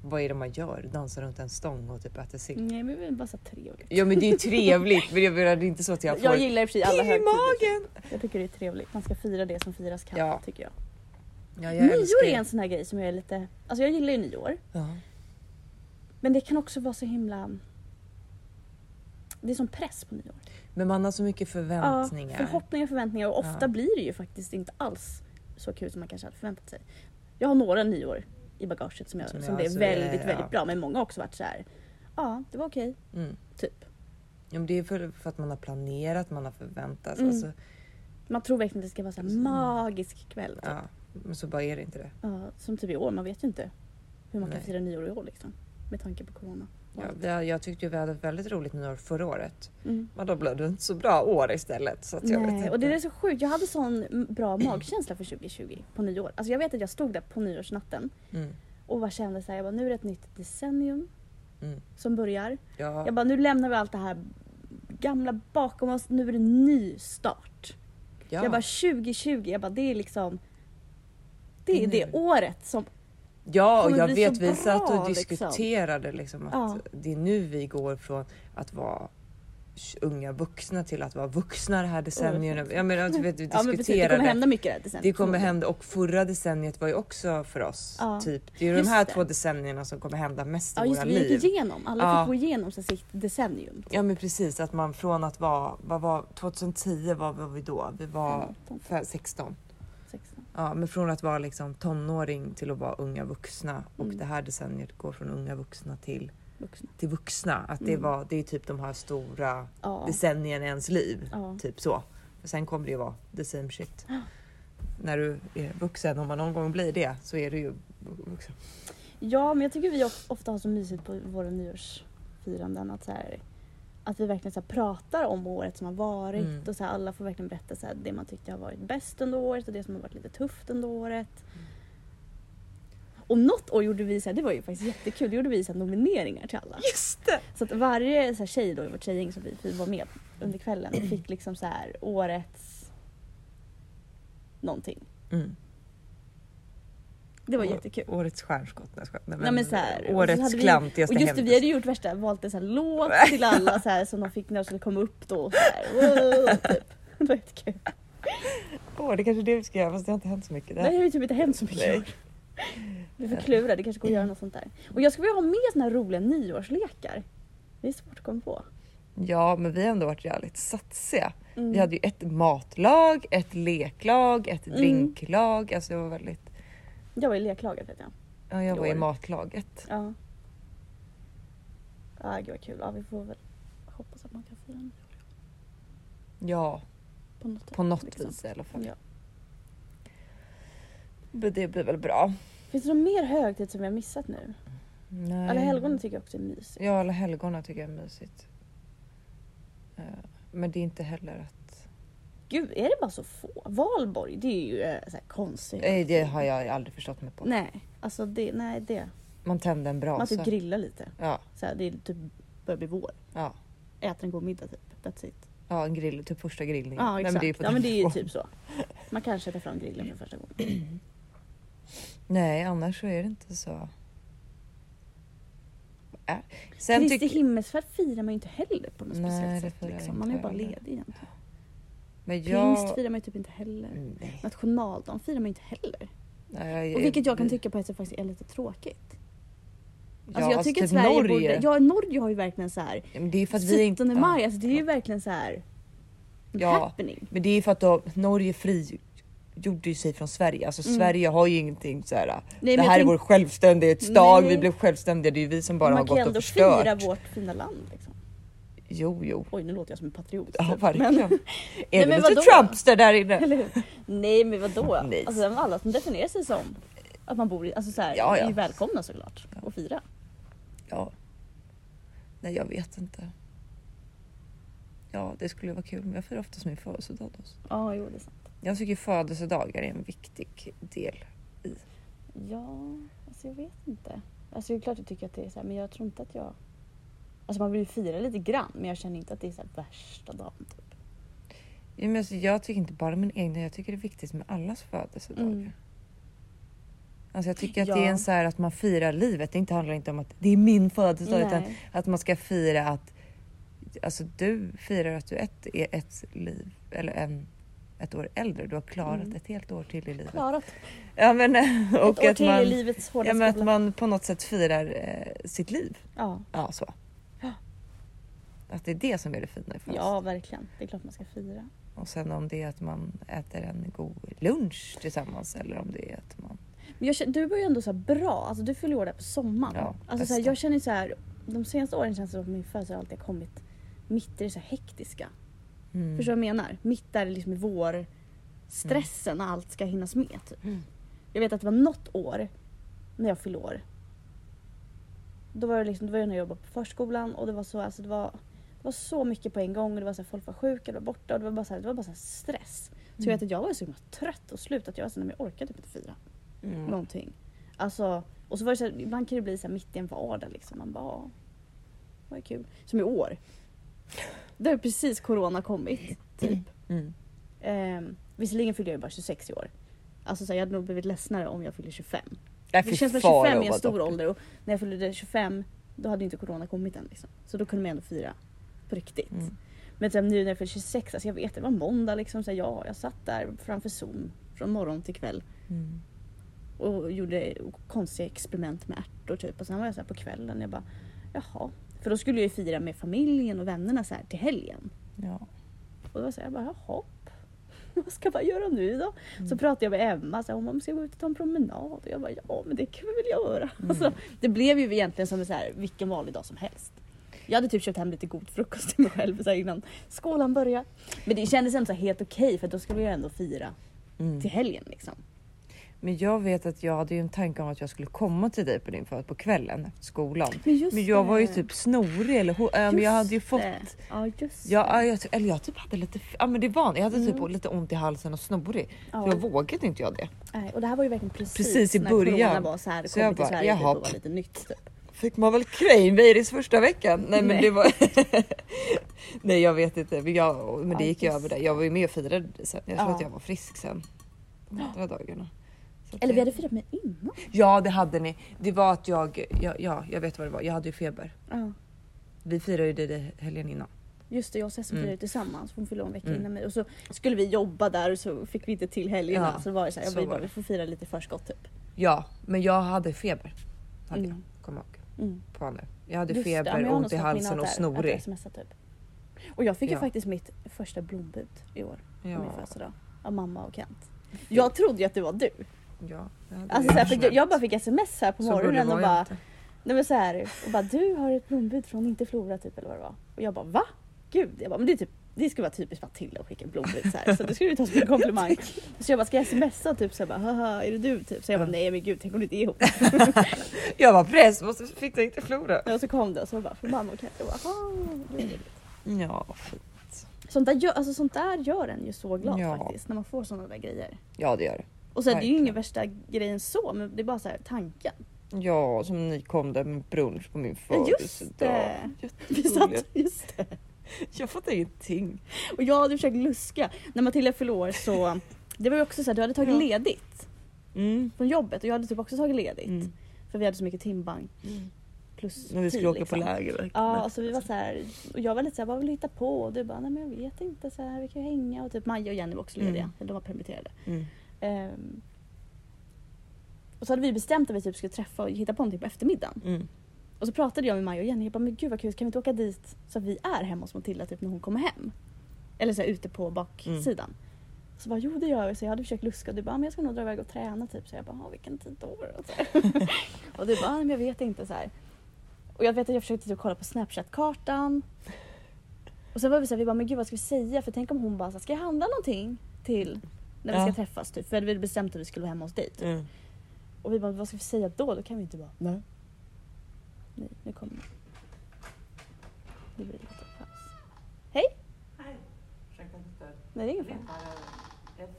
[SPEAKER 1] vad är det man gör? Dansar runt en stång och typ äter sill?
[SPEAKER 2] Nej men det är bara så trevligt.
[SPEAKER 1] Ja men det är trevligt men jag menar det är inte så att jag får
[SPEAKER 2] Jag gillar i och för sig alla högtider.
[SPEAKER 1] magen.
[SPEAKER 2] Jag tycker det är trevligt. Man ska fira det som firas kan
[SPEAKER 1] Ja.
[SPEAKER 2] tycker jag.
[SPEAKER 1] Ja, jag
[SPEAKER 2] Nyår
[SPEAKER 1] älskar
[SPEAKER 2] är en sån här grej som jag är lite... Alltså jag gillar ju nyår.
[SPEAKER 1] Ja.
[SPEAKER 2] Men det kan också vara så himla... Det är som press på nyår.
[SPEAKER 1] Men man har så mycket förväntningar.
[SPEAKER 2] Ja, förhoppningar och förväntningar och ofta
[SPEAKER 1] Ja.
[SPEAKER 2] blir det ju faktiskt inte alls så kul som man kanske hade förväntat sig. Jag har några nyår i bagaget som, jag,
[SPEAKER 1] Som
[SPEAKER 2] som,
[SPEAKER 1] jag-
[SPEAKER 2] blev
[SPEAKER 1] så det-
[SPEAKER 2] väldigt,
[SPEAKER 1] ja.
[SPEAKER 2] väldigt bra. Men många har också varit så här. Ja, det var okej.
[SPEAKER 1] Mm.
[SPEAKER 2] Typ.
[SPEAKER 1] Ja, men det är för, för att man har planerat, man har förväntat sig.
[SPEAKER 2] Mm.
[SPEAKER 1] Alltså,
[SPEAKER 2] Man tror verkligen att det ska vara här
[SPEAKER 1] Mm.
[SPEAKER 2] magisk kväll. Typ.
[SPEAKER 1] ja, men så bara är det inte det.
[SPEAKER 2] Ja, som typ i år. Man vet ju inte hur man kan
[SPEAKER 1] Nej.
[SPEAKER 2] fira nyår i år liksom. Med tanke på corona.
[SPEAKER 1] Ja, vi jag tyckte ju vi hade väldigt roligt nyår förra året.
[SPEAKER 2] Mm.
[SPEAKER 1] Men då blev det inte så bra år istället. Så att jag vet
[SPEAKER 2] Nej, och det är så sjukt. Jag hade sån bra magkänsla för 2020 på nyår. Alltså jag vet att jag stod där på nyårsnatten
[SPEAKER 1] Mm,
[SPEAKER 2] och bara kände så här, jag bara, nu är det ett nytt decennium
[SPEAKER 1] mm.
[SPEAKER 2] som börjar.
[SPEAKER 1] Ja,
[SPEAKER 2] Jag bara, nu lämnar vi allt det här gamla bakom oss, nu är det en ny start.
[SPEAKER 1] ja.
[SPEAKER 2] Jag bara 2020, jag bara det är liksom det är
[SPEAKER 1] Det är
[SPEAKER 2] det
[SPEAKER 1] nu.
[SPEAKER 2] året som...
[SPEAKER 1] ja och jag vet vi satt och
[SPEAKER 2] liksom.
[SPEAKER 1] diskuterade liksom, att
[SPEAKER 2] Ja.
[SPEAKER 1] det är nu vi går från att vara unga vuxna till att vara vuxna det här decenniet. Jag menar, att vi, vi
[SPEAKER 2] Ja, men precis, det kommer hända mycket det här decenniet.
[SPEAKER 1] Det kommer hända och förra decenniet var ju också för oss.
[SPEAKER 2] Ja,
[SPEAKER 1] Typ. Det är ju de
[SPEAKER 2] just
[SPEAKER 1] här
[SPEAKER 2] det.
[SPEAKER 1] två decennierna som kommer hända mest i
[SPEAKER 2] Ja just
[SPEAKER 1] våra
[SPEAKER 2] det, vi
[SPEAKER 1] liv.
[SPEAKER 2] gick igenom, alla
[SPEAKER 1] Ja.
[SPEAKER 2] fick gå igenom sitt decennium.
[SPEAKER 1] Ja men precis, att man från att vara, vad var 2010 var, var vi då? Vi var
[SPEAKER 2] 15,
[SPEAKER 1] fe- 16.
[SPEAKER 2] 16.
[SPEAKER 1] Ja, men från att vara liksom tonåring till att vara unga vuxna och
[SPEAKER 2] Mm.
[SPEAKER 1] det här decenniet går från unga vuxna till,
[SPEAKER 2] Vuxna.
[SPEAKER 1] till vuxna. Att det,
[SPEAKER 2] Mm.
[SPEAKER 1] var, det är typ de här stora
[SPEAKER 2] Ja.
[SPEAKER 1] decennierna i ens liv.
[SPEAKER 2] Ja.
[SPEAKER 1] Typ så. Och sen kommer det ju vara the same shit. När du är vuxen, om man någon gång blir det, så är du ju vuxen.
[SPEAKER 2] ja men jag tycker vi of- ofta har så mysigt på våra nyårsfiranden att, så här, att vi verkligen så pratar om året som har varit
[SPEAKER 1] Mm.
[SPEAKER 2] och så här, alla får verkligen berätta så här, det man tyckte har varit bäst under året och det som har varit lite tufft under året.
[SPEAKER 1] Mm.
[SPEAKER 2] Och något år gjorde vi så här, det var ju faktiskt jättekul, då gjorde vi så här, nomineringar till alla.
[SPEAKER 1] Just det!
[SPEAKER 2] Så att varje så här, tjej då i vårt tjejgäng som vi, vi var med under kvällen fick liksom så här årets någonting.
[SPEAKER 1] Mm.
[SPEAKER 2] Det var jättekul.
[SPEAKER 1] Årets stjärnskott. Nej, skojar. Nej,
[SPEAKER 2] men så här, så
[SPEAKER 1] årets
[SPEAKER 2] vi-
[SPEAKER 1] klantigaste
[SPEAKER 2] Och just det, vi hade gjort värsta, valt en sån här låt till alla så här, som de fick när de skulle komma upp då. Så här, (laughs) typ. Det var jättekul.
[SPEAKER 1] Åh, det kanske är det vi ska göra fast det har inte hänt så mycket.
[SPEAKER 2] Nej, det har typ inte hänt så mycket.
[SPEAKER 1] Nej.
[SPEAKER 2] Vi får klura, det kanske går att göra något sånt där. Och jag skulle vilja ha med såna här roliga nyårslekar. Det är svårt att komma på.
[SPEAKER 1] Ja, men vi har ändå varit jävligt satsiga.
[SPEAKER 2] Mm.
[SPEAKER 1] Vi hade ju ett matlag, ett leklag, ett
[SPEAKER 2] Mm.
[SPEAKER 1] drinklag. Alltså det var väldigt...
[SPEAKER 2] Jag var i leklaget vet jag.
[SPEAKER 1] Ja, jag var i matlaget.
[SPEAKER 2] Ja. Ja, gud vad kul. Ja, vi får väl hoppas att man kan fira nyår
[SPEAKER 1] Ja,
[SPEAKER 2] på något
[SPEAKER 1] på något
[SPEAKER 2] liksom.
[SPEAKER 1] vis i alla fall.
[SPEAKER 2] Ja.
[SPEAKER 1] Men det blir väl bra.
[SPEAKER 2] Finns det någon mer högtid som vi har missat nu?
[SPEAKER 1] Nej.
[SPEAKER 2] Alla helgon tycker jag också är mysigt.
[SPEAKER 1] Ja, alla helgona tycker jag är mysigt. Eh, Men det är inte heller att...
[SPEAKER 2] Gud, är det bara så få? Valborg, det är ju eh, så här konstigt.
[SPEAKER 1] Nej, det har jag aldrig förstått mig på.
[SPEAKER 2] Nej, alltså det, nej det.
[SPEAKER 1] Man tänder en
[SPEAKER 2] Man
[SPEAKER 1] brasa.
[SPEAKER 2] typ grillar lite.
[SPEAKER 1] Ja,
[SPEAKER 2] Så här, det är typ börjar bli vår.
[SPEAKER 1] ja.
[SPEAKER 2] Äter en god middag typ. That's it.
[SPEAKER 1] Ja, en grill, typ första grillningen.
[SPEAKER 2] Ja
[SPEAKER 1] Nej,
[SPEAKER 2] exakt.
[SPEAKER 1] men det är på
[SPEAKER 2] ja men det är ju
[SPEAKER 1] den
[SPEAKER 2] typ så. Man kanske tar fram grillen för första gången. (clears throat)
[SPEAKER 1] Nej, annars så är det inte så. Äh. Sen
[SPEAKER 2] Kristi himmelsfärd firar man ju inte heller på något
[SPEAKER 1] Nej,
[SPEAKER 2] speciellt sätt. Liksom. Man är ju bara ledig egentligen.
[SPEAKER 1] Men
[SPEAKER 2] Pingst
[SPEAKER 1] jag...
[SPEAKER 2] firar man ju typ inte heller.
[SPEAKER 1] Nej.
[SPEAKER 2] Nationaldagen firar man ju inte heller.
[SPEAKER 1] Nej,
[SPEAKER 2] Och vilket jag kan tycka på ett sätt faktiskt är lite tråkigt.
[SPEAKER 1] Ja,
[SPEAKER 2] Alltså jag tycker
[SPEAKER 1] typ
[SPEAKER 2] att Sverige
[SPEAKER 1] Norge.
[SPEAKER 2] borde... Ja, Norge har ju verkligen så här.
[SPEAKER 1] Ja, men det är för att vi inte...
[SPEAKER 2] 17 maj, alltså det är ju verkligen så här.
[SPEAKER 1] Ja.
[SPEAKER 2] Happening.
[SPEAKER 1] Men det är för att då, Norge frigjorde ju sig från Sverige. Alltså
[SPEAKER 2] Mm.
[SPEAKER 1] Sverige har ju ingenting så här.
[SPEAKER 2] Nej,
[SPEAKER 1] det här är
[SPEAKER 2] tänk-
[SPEAKER 1] vår självständighetsdag, vi blev självständiga. Det är ju vi som bara har
[SPEAKER 2] man kan
[SPEAKER 1] gått
[SPEAKER 2] ju
[SPEAKER 1] och
[SPEAKER 2] ändå
[SPEAKER 1] förstört.
[SPEAKER 2] fira vårt fina land. Liksom.
[SPEAKER 1] Jo, jo.
[SPEAKER 2] Oj, nu låter jag som en patriot.
[SPEAKER 1] Ja,
[SPEAKER 2] typ.
[SPEAKER 1] verkligen.
[SPEAKER 2] Men,
[SPEAKER 1] är det lite? Trumpster där inne?
[SPEAKER 2] Nej, men vadå? (laughs)
[SPEAKER 1] Nej.
[SPEAKER 2] Alltså, alla som definierar sig som att man bor i... Alltså så här,
[SPEAKER 1] Ja, ja.
[SPEAKER 2] är ju välkomna såklart
[SPEAKER 1] Ja.
[SPEAKER 2] att fira.
[SPEAKER 1] Ja. Nej, jag vet inte. Ja, det skulle vara kul. Men jag firar oftast min födelsedag. Då.
[SPEAKER 2] Ja, jo det är sant.
[SPEAKER 1] Jag tycker födelsedagar är en viktig del.
[SPEAKER 2] Ja, alltså jag vet inte. Alltså det är klart jag tycker att det är så här, men jag tror inte att jag... Alltså man vill ju fira lite grann, men jag känner inte att det är så värsta dagen. Typ.
[SPEAKER 1] Ja, men alltså, jag tycker inte bara min egna, jag tycker det är viktigt med allas födelsedagar.
[SPEAKER 2] Mm.
[SPEAKER 1] Alltså jag tycker att
[SPEAKER 2] Ja.
[SPEAKER 1] det är en så här att man firar livet. Det inte handlar inte om att det är min födelsedag utan
[SPEAKER 2] Nej.
[SPEAKER 1] att man ska fira att alltså du firar att du ett, är ett liv eller en, ett år äldre. Du har klarat
[SPEAKER 2] Mm.
[SPEAKER 1] ett helt år till i livet.
[SPEAKER 2] Klarat
[SPEAKER 1] Ja, men,
[SPEAKER 2] ett
[SPEAKER 1] och
[SPEAKER 2] år
[SPEAKER 1] att
[SPEAKER 2] till i
[SPEAKER 1] man,
[SPEAKER 2] livets hårda
[SPEAKER 1] ja, men att
[SPEAKER 2] skola.
[SPEAKER 1] man på något sätt firar eh, sitt liv.
[SPEAKER 2] Ja.
[SPEAKER 1] Ja, så. Att det är det som är det fina i födelsedag.
[SPEAKER 2] ja, verkligen. Det är klart man ska fira.
[SPEAKER 1] Och sen om det är att man äter en god lunch tillsammans eller om det är att man...
[SPEAKER 2] Men jag, känner- du var ju ändå så bra, alltså du fyller år där på sommaren.
[SPEAKER 1] Ja,
[SPEAKER 2] alltså så här, jag känner så här, de senaste åren känns det som att min födelsedag alltid har kommit mitt i det så hektiska.
[SPEAKER 1] Mm.
[SPEAKER 2] Förstår du vad jag menar? Mitt där liksom i vår stressen när allt ska hinnas med. Typ.
[SPEAKER 1] Mm.
[SPEAKER 2] Jag vet att det var något år när jag fyllde år. Då var det liksom, då var jag när jag jobbade på förskolan och det var så, alltså det var, det var så mycket på en gång och det var så här, folk var sjuka, det var borta och det var bara så här, det var bara så stress. Så jag vet att jag var så himla trött och slut att jag var så här, men jag orkar typ inte fira
[SPEAKER 1] Mm.
[SPEAKER 2] någonting. Alltså, och så var det så här, ibland kan det bli så här mitt i en vardag liksom. Man bara, "Ja, vad är kul. Som i år. Det har precis corona kommit. Typ.
[SPEAKER 1] Mm.
[SPEAKER 2] Eh, visserligen fyllde jag ju bara 26 i år. Alltså så här, jag hade nog blivit ledsnare om jag fyllde 25.
[SPEAKER 1] Nej,
[SPEAKER 2] Det
[SPEAKER 1] fy
[SPEAKER 2] känns som
[SPEAKER 1] fan,
[SPEAKER 2] 25 är en stor
[SPEAKER 1] deppigt.
[SPEAKER 2] ålder och när jag fyllde 25 då hade inte corona kommit än. Liksom. Så då kunde man ändå fira på riktigt.
[SPEAKER 1] Mm.
[SPEAKER 2] Men sen nu när jag fyllde 26, alltså jag vet det var måndag liksom. Så här, ja, jag satt där framför zoom från morgon till kväll
[SPEAKER 1] Mm.
[SPEAKER 2] och gjorde konstiga experiment med ärtor typ. Och sen var jag så här på kvällen jag bara jaha. För då skulle jag ju fira med familjen och vännerna så här till helgen.
[SPEAKER 1] Ja.
[SPEAKER 2] Och då var jag så här, jag bara jaha. (laughs) Vad ska man göra nu då?
[SPEAKER 1] Mm.
[SPEAKER 2] Så pratade jag med Emma så här, om man ska gå ut och ta en promenad. Och jag bara ja men det kan vi väl göra.
[SPEAKER 1] Mm.
[SPEAKER 2] Alltså, det blev ju egentligen som så här, vilken vanlig dag som helst. Jag hade typ köpt hem lite god frukost till mig själv så här, innan skolan började. Men det kändes ändå så helt okej för då skulle jag ändå fira
[SPEAKER 1] Mm.
[SPEAKER 2] till helgen liksom.
[SPEAKER 1] Men jag vet att jag hade ju en tanke om att jag skulle komma till dig på din födelsedag på kvällen skolan.
[SPEAKER 2] Men, just
[SPEAKER 1] Men jag var ju
[SPEAKER 2] det.
[SPEAKER 1] typ snorig eller ho- äh, men jag hade ju fått
[SPEAKER 2] det. Ja just
[SPEAKER 1] Ja,
[SPEAKER 2] det.
[SPEAKER 1] ja, jag, eller jag typ hade lite, ja men det var jag hade typ
[SPEAKER 2] Mm.
[SPEAKER 1] lite ont i halsen och snorig.
[SPEAKER 2] Ja.
[SPEAKER 1] Jag vågade inte jag det.
[SPEAKER 2] Nej, och det här var ju verkligen precis,
[SPEAKER 1] Precis i
[SPEAKER 2] när
[SPEAKER 1] början.
[SPEAKER 2] corona var så här, det
[SPEAKER 1] Så jag
[SPEAKER 2] till
[SPEAKER 1] bara,
[SPEAKER 2] typ
[SPEAKER 1] jaha.
[SPEAKER 2] och var lite nytt typ.
[SPEAKER 1] Fick man väl cranvirus första veckan? Nej men
[SPEAKER 2] Nej.
[SPEAKER 1] det var... (laughs) Nej jag vet inte, men, jag, men det gick ju över där. Jag var ju med och firade sen. Jag tror
[SPEAKER 2] Ja.
[SPEAKER 1] att jag var frisk sen. Andra dagarna.
[SPEAKER 2] Eller vi
[SPEAKER 1] det-
[SPEAKER 2] hade firat med innan.
[SPEAKER 1] Ja det hade ni. Det var att jag, ja, ja jag vet vad det var, jag hade ju feber.
[SPEAKER 2] Ja.
[SPEAKER 1] Vi firade ju det helgen innan.
[SPEAKER 2] Just det, jag och Sesson
[SPEAKER 1] Mm.
[SPEAKER 2] firade tillsammans. Hon fyllde en vecka
[SPEAKER 1] Mm.
[SPEAKER 2] innan mig. Och så skulle vi jobba där och så fick vi inte till helgerna.
[SPEAKER 1] Ja,
[SPEAKER 2] så var det så här,
[SPEAKER 1] så
[SPEAKER 2] vi, bara,
[SPEAKER 1] det.
[SPEAKER 2] vi får fira lite förskott typ.
[SPEAKER 1] Ja, men jag hade feber. Hade
[SPEAKER 2] Mm.
[SPEAKER 1] jag, kom ihåg.
[SPEAKER 2] Mm.
[SPEAKER 1] På nu. Jag hade
[SPEAKER 2] Just ja,
[SPEAKER 1] feber,
[SPEAKER 2] jag
[SPEAKER 1] ont i halsen och
[SPEAKER 2] snorig. typ. Och jag fick ju
[SPEAKER 1] Ja.
[SPEAKER 2] faktiskt mitt första blombud i år. På min
[SPEAKER 1] Ja,
[SPEAKER 2] födelsedag. Av mamma och Kent. Jag trodde ju att det var du.
[SPEAKER 1] ja,
[SPEAKER 2] Alltså,
[SPEAKER 1] jag
[SPEAKER 2] så här, för jag, jag bara fick sms här på morgonen och bara
[SPEAKER 1] inte.
[SPEAKER 2] Nej men så här, och bara du har ett blombud från inte Flora typ eller vad det var. Och jag bara va? Gud, jag bara, men det, är typ, det skulle vara typiskt Matilda att skicka blombud så här. Så det skulle du ta som en komplimang. Så jag bara, ska jag smsa typ så jag bara, haha är det du typ? Så jag bara, nej men gud tänk om du inte är ihop. (laughs)
[SPEAKER 1] Jag var press, måste fick du inte förlora.
[SPEAKER 2] Och så kom det och så bara, från mamma och Kent. Jag bara.
[SPEAKER 1] Ja, fint.
[SPEAKER 2] sånt där, gör, alltså, sånt där gör en ju så glad
[SPEAKER 1] Ja.
[SPEAKER 2] faktiskt. När man får såna där grejer.
[SPEAKER 1] Ja det gör det.
[SPEAKER 2] Och sen det är ju ingen värsta grejen så men det är bara så här tanken.
[SPEAKER 1] Ja, som ni kom där med brunch på min
[SPEAKER 2] Ja,
[SPEAKER 1] födelsedag. (laughs)
[SPEAKER 2] just det. Vi satt, just det. (laughs)
[SPEAKER 1] Jag fattar ingenting.
[SPEAKER 2] Och jag hade försökt luska. När Matilda år så, det var ju också så här, du hade tagit
[SPEAKER 1] Ja.
[SPEAKER 2] ledigt
[SPEAKER 1] Mm.
[SPEAKER 2] från jobbet och jag hade typ också tagit ledigt.
[SPEAKER 1] Mm.
[SPEAKER 2] För vi hade så mycket timbank plus
[SPEAKER 1] När vi skulle
[SPEAKER 2] tid,
[SPEAKER 1] åka
[SPEAKER 2] liksom.
[SPEAKER 1] på läger.
[SPEAKER 2] Ja, så vi var så här, och jag var lite så här, vad vill du hitta på? Och du bara, nej men jag vet inte, så här, vi kan ju hänga. Och typ Maja och Jenny var också lediga,
[SPEAKER 1] Mm.
[SPEAKER 2] eller de var permitterade.
[SPEAKER 1] Mm.
[SPEAKER 2] Ehm, och så hade vi bestämt att vi typ skulle träffa och hitta på någonting på eftermiddagen.
[SPEAKER 1] Mm.
[SPEAKER 2] Och så pratade jag med Maja och Jenny, jag bara, men gud vad kul, kan vi inte åka dit så att vi är hemma hos Matilda typ när hon kommer hem? Eller så här, ute på baksidan. Så bara, jo det gör vi. Så jag hade försökt luska och du bara, men jag ska nog dra iväg och träna typ. Så jag bara, "Ja, vilken tid då? Och, så (laughs) och du bara, "Ja, men jag vet inte så här. Och jag vet att jag försökte typ kolla på Snapchat-kartan. Och sen var vi så här, vi bara, men gud vad ska vi säga? För tänk om hon bara, så här, ska jag handla någonting till när vi
[SPEAKER 1] Ja.
[SPEAKER 2] ska träffas? Typ. För vi hade bestämt att vi skulle vara hemma hos dig. Typ.
[SPEAKER 1] Mm.
[SPEAKER 2] Och vi bara, vad ska vi säga då? Då kan vi inte bara, nej. Nej, nu kommer det. blir lite paus.
[SPEAKER 3] Hej, ursäkta att jag stör.
[SPEAKER 2] Nej, det är ingen
[SPEAKER 3] Det
[SPEAKER 2] fara.
[SPEAKER 3] är eh,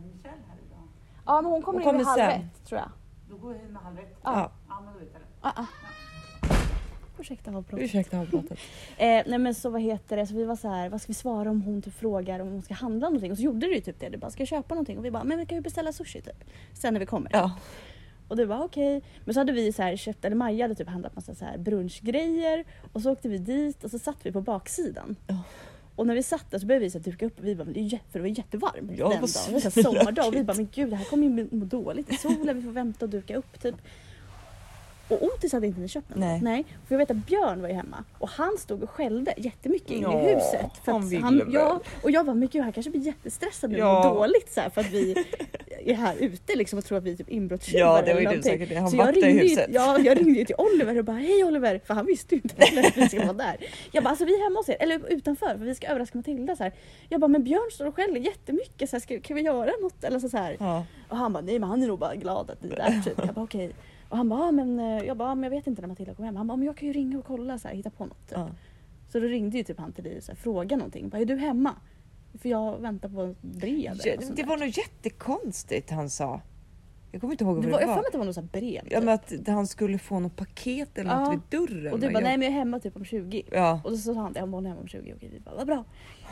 [SPEAKER 3] Michelle här idag.
[SPEAKER 2] Ja, men hon kommer
[SPEAKER 1] Hon
[SPEAKER 2] in vid
[SPEAKER 1] kommer
[SPEAKER 2] halv
[SPEAKER 1] sen.
[SPEAKER 2] ett tror jag.
[SPEAKER 3] Då går jag in med halv ett.
[SPEAKER 1] Ja.
[SPEAKER 3] Ja, men då vet jag det.
[SPEAKER 2] Ah, ah. Ursäkta avbrott.
[SPEAKER 1] Ursäkta avbrottet. (laughs)
[SPEAKER 2] Eh, nej men så vad heter det, så vi var så här, vad ska vi svara om hon typ frågar om hon ska handla någonting? Och så gjorde du ju typ det, du bara ska jag köpa någonting? Och vi bara, men vi kan ju beställa sushi typ. Sen när vi kommer.
[SPEAKER 1] Ja.
[SPEAKER 2] Och du bara okej. Men så hade vi så här köpt, eller Maja hade typ handlat massa så här brunchgrejer. Och så åkte vi dit och så satt vi på baksidan.
[SPEAKER 1] Ja.
[SPEAKER 2] Och när vi satt där så började vi så duka upp och vi bara, det för det var jättevarmt
[SPEAKER 1] Ja,
[SPEAKER 2] den dagen. Det var sommardag och vi bara, men gud det här kommer ju må dåligt i solen, vi får vänta och duka upp typ. Och Otis hade inte ni köpt något.
[SPEAKER 1] Nej.
[SPEAKER 2] Nej. För jag vet att Björn var ju hemma och han stod och skällde jättemycket inne
[SPEAKER 1] Ja,
[SPEAKER 2] i huset. För
[SPEAKER 1] han ville
[SPEAKER 2] han,
[SPEAKER 1] väl.
[SPEAKER 2] ja, och jag var men gud han kanske blir jättestressad nu
[SPEAKER 1] Ja.
[SPEAKER 2] och dåligt så här, för att vi (laughs) är här ute liksom och tror att vi är typ inbrottstjuvar
[SPEAKER 1] Ja, det var ju du säkert. Han
[SPEAKER 2] Så ju,
[SPEAKER 1] huset.
[SPEAKER 2] ja, jag ringde ju till Oliver och bara hej Oliver, för han visste ju inte att vi ska vara där. Jag bara alltså vi är hemma hos er, eller utanför för vi ska överraska Matilda så här. Jag bara men Björn står och skäller jättemycket, så här, ska, kan vi göra något? Eller så, så här.
[SPEAKER 1] Ja.
[SPEAKER 2] Och han bara nej men han är nog bara glad att ni är där typ. Jag bara okej. Och han bara ah, men, eh, jag bara, ah, men jag vet inte när Matilda kommer hem. Han bara men jag kan ju ringa och kolla så här, hitta på något. Typ.
[SPEAKER 1] Ja.
[SPEAKER 2] Så då ringde ju typ han till dig och så här, frågade någonting. Bara, är du hemma? För jag väntar på ett brev.
[SPEAKER 1] Ja,
[SPEAKER 2] något sånt
[SPEAKER 1] det var nog jättekonstigt han sa. Jag kommer inte ihåg vad
[SPEAKER 2] det var, jag har för mig att det var något så här brev.
[SPEAKER 1] Ja,
[SPEAKER 2] typ.
[SPEAKER 1] men att han skulle få något paket eller något
[SPEAKER 2] Ja.
[SPEAKER 1] vid dörren.
[SPEAKER 2] och du bara
[SPEAKER 1] jag,
[SPEAKER 2] nej men jag är hemma typ om 20.
[SPEAKER 1] Ja.
[SPEAKER 2] Och så sa han det, jag var hemma om 20. Okej vi bara vad bra.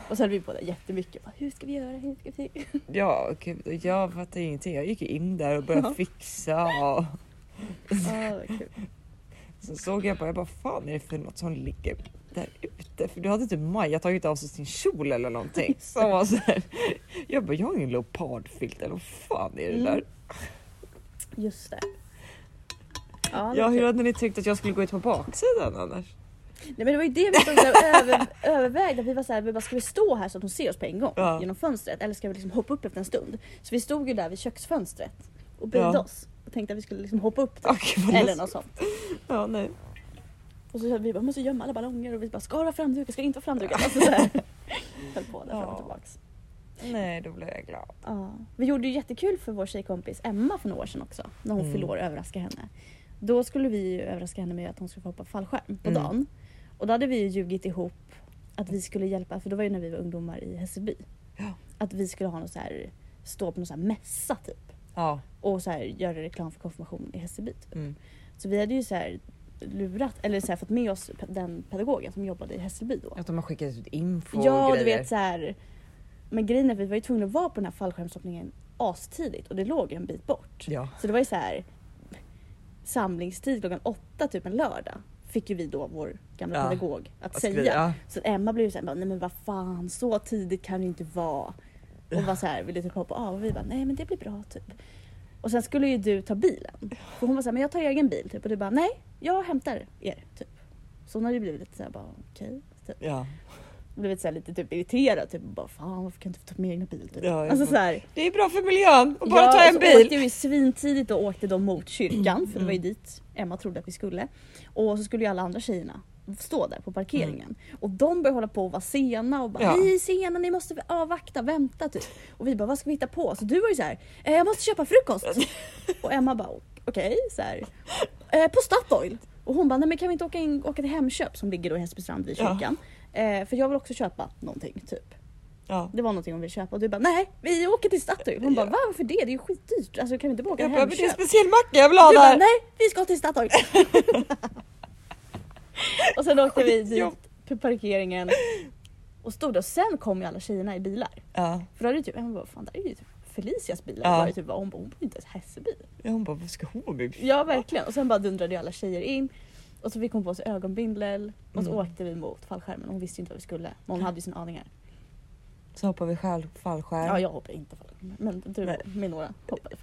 [SPEAKER 2] Och så höll vi på det jättemycket. Bara, hur ska vi göra? Hur ska vi?
[SPEAKER 1] Ja, gud, jag fattade ingenting. Jag gick in där och började
[SPEAKER 2] Ja.
[SPEAKER 1] fixa. Och (laughs)
[SPEAKER 2] Kul.
[SPEAKER 1] så såg jag bara, jag bara, fan är det för något som ligger där ute? För du hade typ Maja tagit av sig sin kjol eller någonting. (laughs) Som var så här. Jag bara, jag har ingen leopardfilt eller vad fan är det
[SPEAKER 2] Mm.
[SPEAKER 1] där?
[SPEAKER 2] Just det. Ja,
[SPEAKER 1] Ja, hur hade ni tänkt att jag skulle gå ut på baksidan annars?
[SPEAKER 2] Nej, men det var ju det vi stod här över, övervägde. Vi var så här, vi bara, ska vi stå här så att hon ser oss på en gång
[SPEAKER 1] Ja.
[SPEAKER 2] genom fönstret eller ska vi liksom hoppa upp efter en stund? Så vi stod ju där vid köksfönstret och böjde
[SPEAKER 1] Ja.
[SPEAKER 2] oss tänkte att vi skulle liksom hoppa upp där.
[SPEAKER 1] Gud, vad
[SPEAKER 2] Eller något sånt.
[SPEAKER 1] Ja, nej.
[SPEAKER 2] Och så vi bara, måste gömma alla ballonger och vi bara, ska det vara framdukat, ska det inte vara framdukat? Alltså så här. (laughs) Höll på där fram och
[SPEAKER 1] Ja.
[SPEAKER 2] tillbaks.
[SPEAKER 1] nej, då blev jag glad.
[SPEAKER 2] Ja. Vi gjorde ju jättekul för vår tjejkompis Emma för några år sedan också. När hon
[SPEAKER 1] Mm.
[SPEAKER 2] fyllde år och överraska henne. Då skulle vi ju överraska henne med att hon skulle få hoppa fallskärm på
[SPEAKER 1] Mm.
[SPEAKER 2] dagen. Och då hade vi ju ljugit ihop att vi skulle hjälpa, för då var ju när vi var ungdomar i Hässelby.
[SPEAKER 1] Ja.
[SPEAKER 2] Att vi skulle ha något så här, stå på någon så här mässa typ.
[SPEAKER 1] Ja.
[SPEAKER 2] Och så här, göra reklam för konfirmation i Hässelby. Typ.
[SPEAKER 1] Mm.
[SPEAKER 2] Så vi hade ju så här lurat, eller så här, fått med oss den pedagogen som jobbade i Hässelby då.
[SPEAKER 1] Att de har skickat ut info
[SPEAKER 2] Ja,
[SPEAKER 1] och
[SPEAKER 2] du vet så här. Men grejen är att vi var ju tvungna att vara på den här fallskärmshoppningen astidigt och det låg en bit bort.
[SPEAKER 1] Ja.
[SPEAKER 2] Så det var ju så här samlingstid klockan åtta typ en lördag. Fick ju vi då vår gamla
[SPEAKER 1] Ja.
[SPEAKER 2] pedagog att säga.
[SPEAKER 1] skriva, ja.
[SPEAKER 2] Så Emma blev ju såhär, nej men vad fan så tidigt kan det inte vara. Och var så här, ville typ hoppa av och vi bara, nej men det blir bra typ. Och sen skulle ju du ta bilen. För hon var såhär, men jag tar egen bil typ. Och du bara, nej jag hämtar er typ. Så hon hade ju blivit lite såhär, bara okej. Typ.
[SPEAKER 1] Ja.
[SPEAKER 2] Blivit såhär lite typ irriterad. Typ bara, fan varför kan jag inte ta min egna bil? Typ.
[SPEAKER 1] Ja,
[SPEAKER 2] alltså så här,
[SPEAKER 1] Det är bra för miljön att bara
[SPEAKER 2] ja,
[SPEAKER 1] ta
[SPEAKER 2] och
[SPEAKER 1] en
[SPEAKER 2] så
[SPEAKER 1] bil.
[SPEAKER 2] åkte vi svintidigt och åkte då mot kyrkan för det var ju
[SPEAKER 1] Mm.
[SPEAKER 2] dit Emma trodde att vi skulle. Och så skulle ju alla andra tjejerna stå där på parkeringen.
[SPEAKER 1] Mm.
[SPEAKER 2] Och de började hålla på och vara sena och bara
[SPEAKER 1] Ja.
[SPEAKER 2] ni är sena, ni måste avvakta, vänta typ. Och vi bara vad ska vi hitta på? Så du var ju så här, eh, jag måste köpa frukost. (laughs) och Emma bara okej, här. Eh, på Statoil. Och hon bara nej men kan vi inte åka, in, åka till Hemköp som ligger då i Hässelbystrand vid
[SPEAKER 1] Ja.
[SPEAKER 2] kyrkan. Eh, för jag vill också köpa någonting typ.
[SPEAKER 1] Ja.
[SPEAKER 2] Det var någonting hon ville köpa och du bara nej vi åker till Statoil. Hon bara
[SPEAKER 1] Ja.
[SPEAKER 2] varför det? Det är ju skitdyrt. Alltså kan vi inte bara åka
[SPEAKER 1] Jag
[SPEAKER 2] till
[SPEAKER 1] bara, men det är en
[SPEAKER 2] Hemköp?
[SPEAKER 1] speciell macka jag vill ha
[SPEAKER 2] Du bara
[SPEAKER 1] där.
[SPEAKER 2] nej vi ska till Statoil. (laughs) (laughs) och sen åkte vi dit på parkeringen och stod där och sen kom ju alla tjejerna i bilar.
[SPEAKER 1] Ja.
[SPEAKER 2] För då hade typ, Emma bara fan där är ju typ Felicias bilar.
[SPEAKER 1] Ja.
[SPEAKER 2] Var typ, hon bara hon bor inte ens i Hässelby.
[SPEAKER 1] Ja, Hon bara, vad ska hon bil?
[SPEAKER 2] Ja verkligen och sen bara dundrade ju alla tjejer in. Och så fick hon på sig ögonbindel och så
[SPEAKER 1] Mm.
[SPEAKER 2] åkte vi mot fallskärmen. Hon visste ju inte vad vi skulle. Men hon hade ju sina aningar.
[SPEAKER 1] Så hoppar vi själv fallskärm.
[SPEAKER 2] Ja jag hoppade inte fallskärm. Men du
[SPEAKER 1] Nej.
[SPEAKER 2] med några hoppade.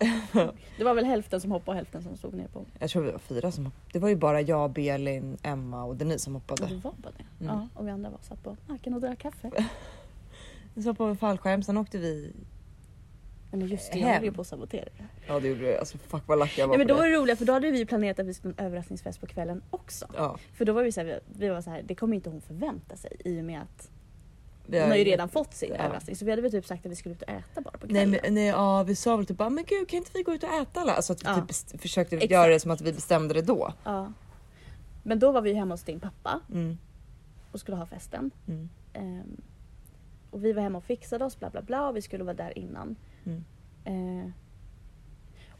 [SPEAKER 2] Det var väl hälften som hoppade och hälften som stod ner på.
[SPEAKER 1] Jag tror vi var fyra som hoppade. Det var ju bara jag, Belin, Emma och Denise som
[SPEAKER 2] Och
[SPEAKER 1] hoppade.
[SPEAKER 2] det var bara det.
[SPEAKER 1] Mm.
[SPEAKER 2] Ja, och vi andra var satt på marken och drack kaffe. (laughs)
[SPEAKER 1] Så hoppade vi fallskärm, sen åkte vi...
[SPEAKER 2] Nej, men just det, jag höll ju på att sabotera det.
[SPEAKER 1] Ja det gjorde vi. Alltså fuck vad lack jag var
[SPEAKER 2] Nej, men då var
[SPEAKER 1] det.
[SPEAKER 2] roligt för då hade vi planerat att vi skulle ha en överraskningsfest på kvällen också.
[SPEAKER 1] Ja.
[SPEAKER 2] För då var vi så här, vi var så här, det kommer inte hon förvänta sig i och med att
[SPEAKER 1] Vi
[SPEAKER 2] hon har ju redan fått sin
[SPEAKER 1] Ja.
[SPEAKER 2] överraskning. Så vi hade väl typ sagt att vi skulle ut och äta bara på
[SPEAKER 1] Nej,
[SPEAKER 2] kvällen.
[SPEAKER 1] men, nej ja, vi sa väl typ bara, men gud kan inte vi gå ut och äta alla? Alltså att vi
[SPEAKER 2] Ja.
[SPEAKER 1] typ försökte
[SPEAKER 2] Exakt.
[SPEAKER 1] göra det som att vi bestämde det då.
[SPEAKER 2] Ja. Men då var vi hemma hos din pappa
[SPEAKER 1] Mm.
[SPEAKER 2] och skulle ha festen.
[SPEAKER 1] Mm.
[SPEAKER 2] Ehm, och vi var hemma och fixade oss bla bla bla och vi skulle vara där innan.
[SPEAKER 1] Mm.
[SPEAKER 2] Eh,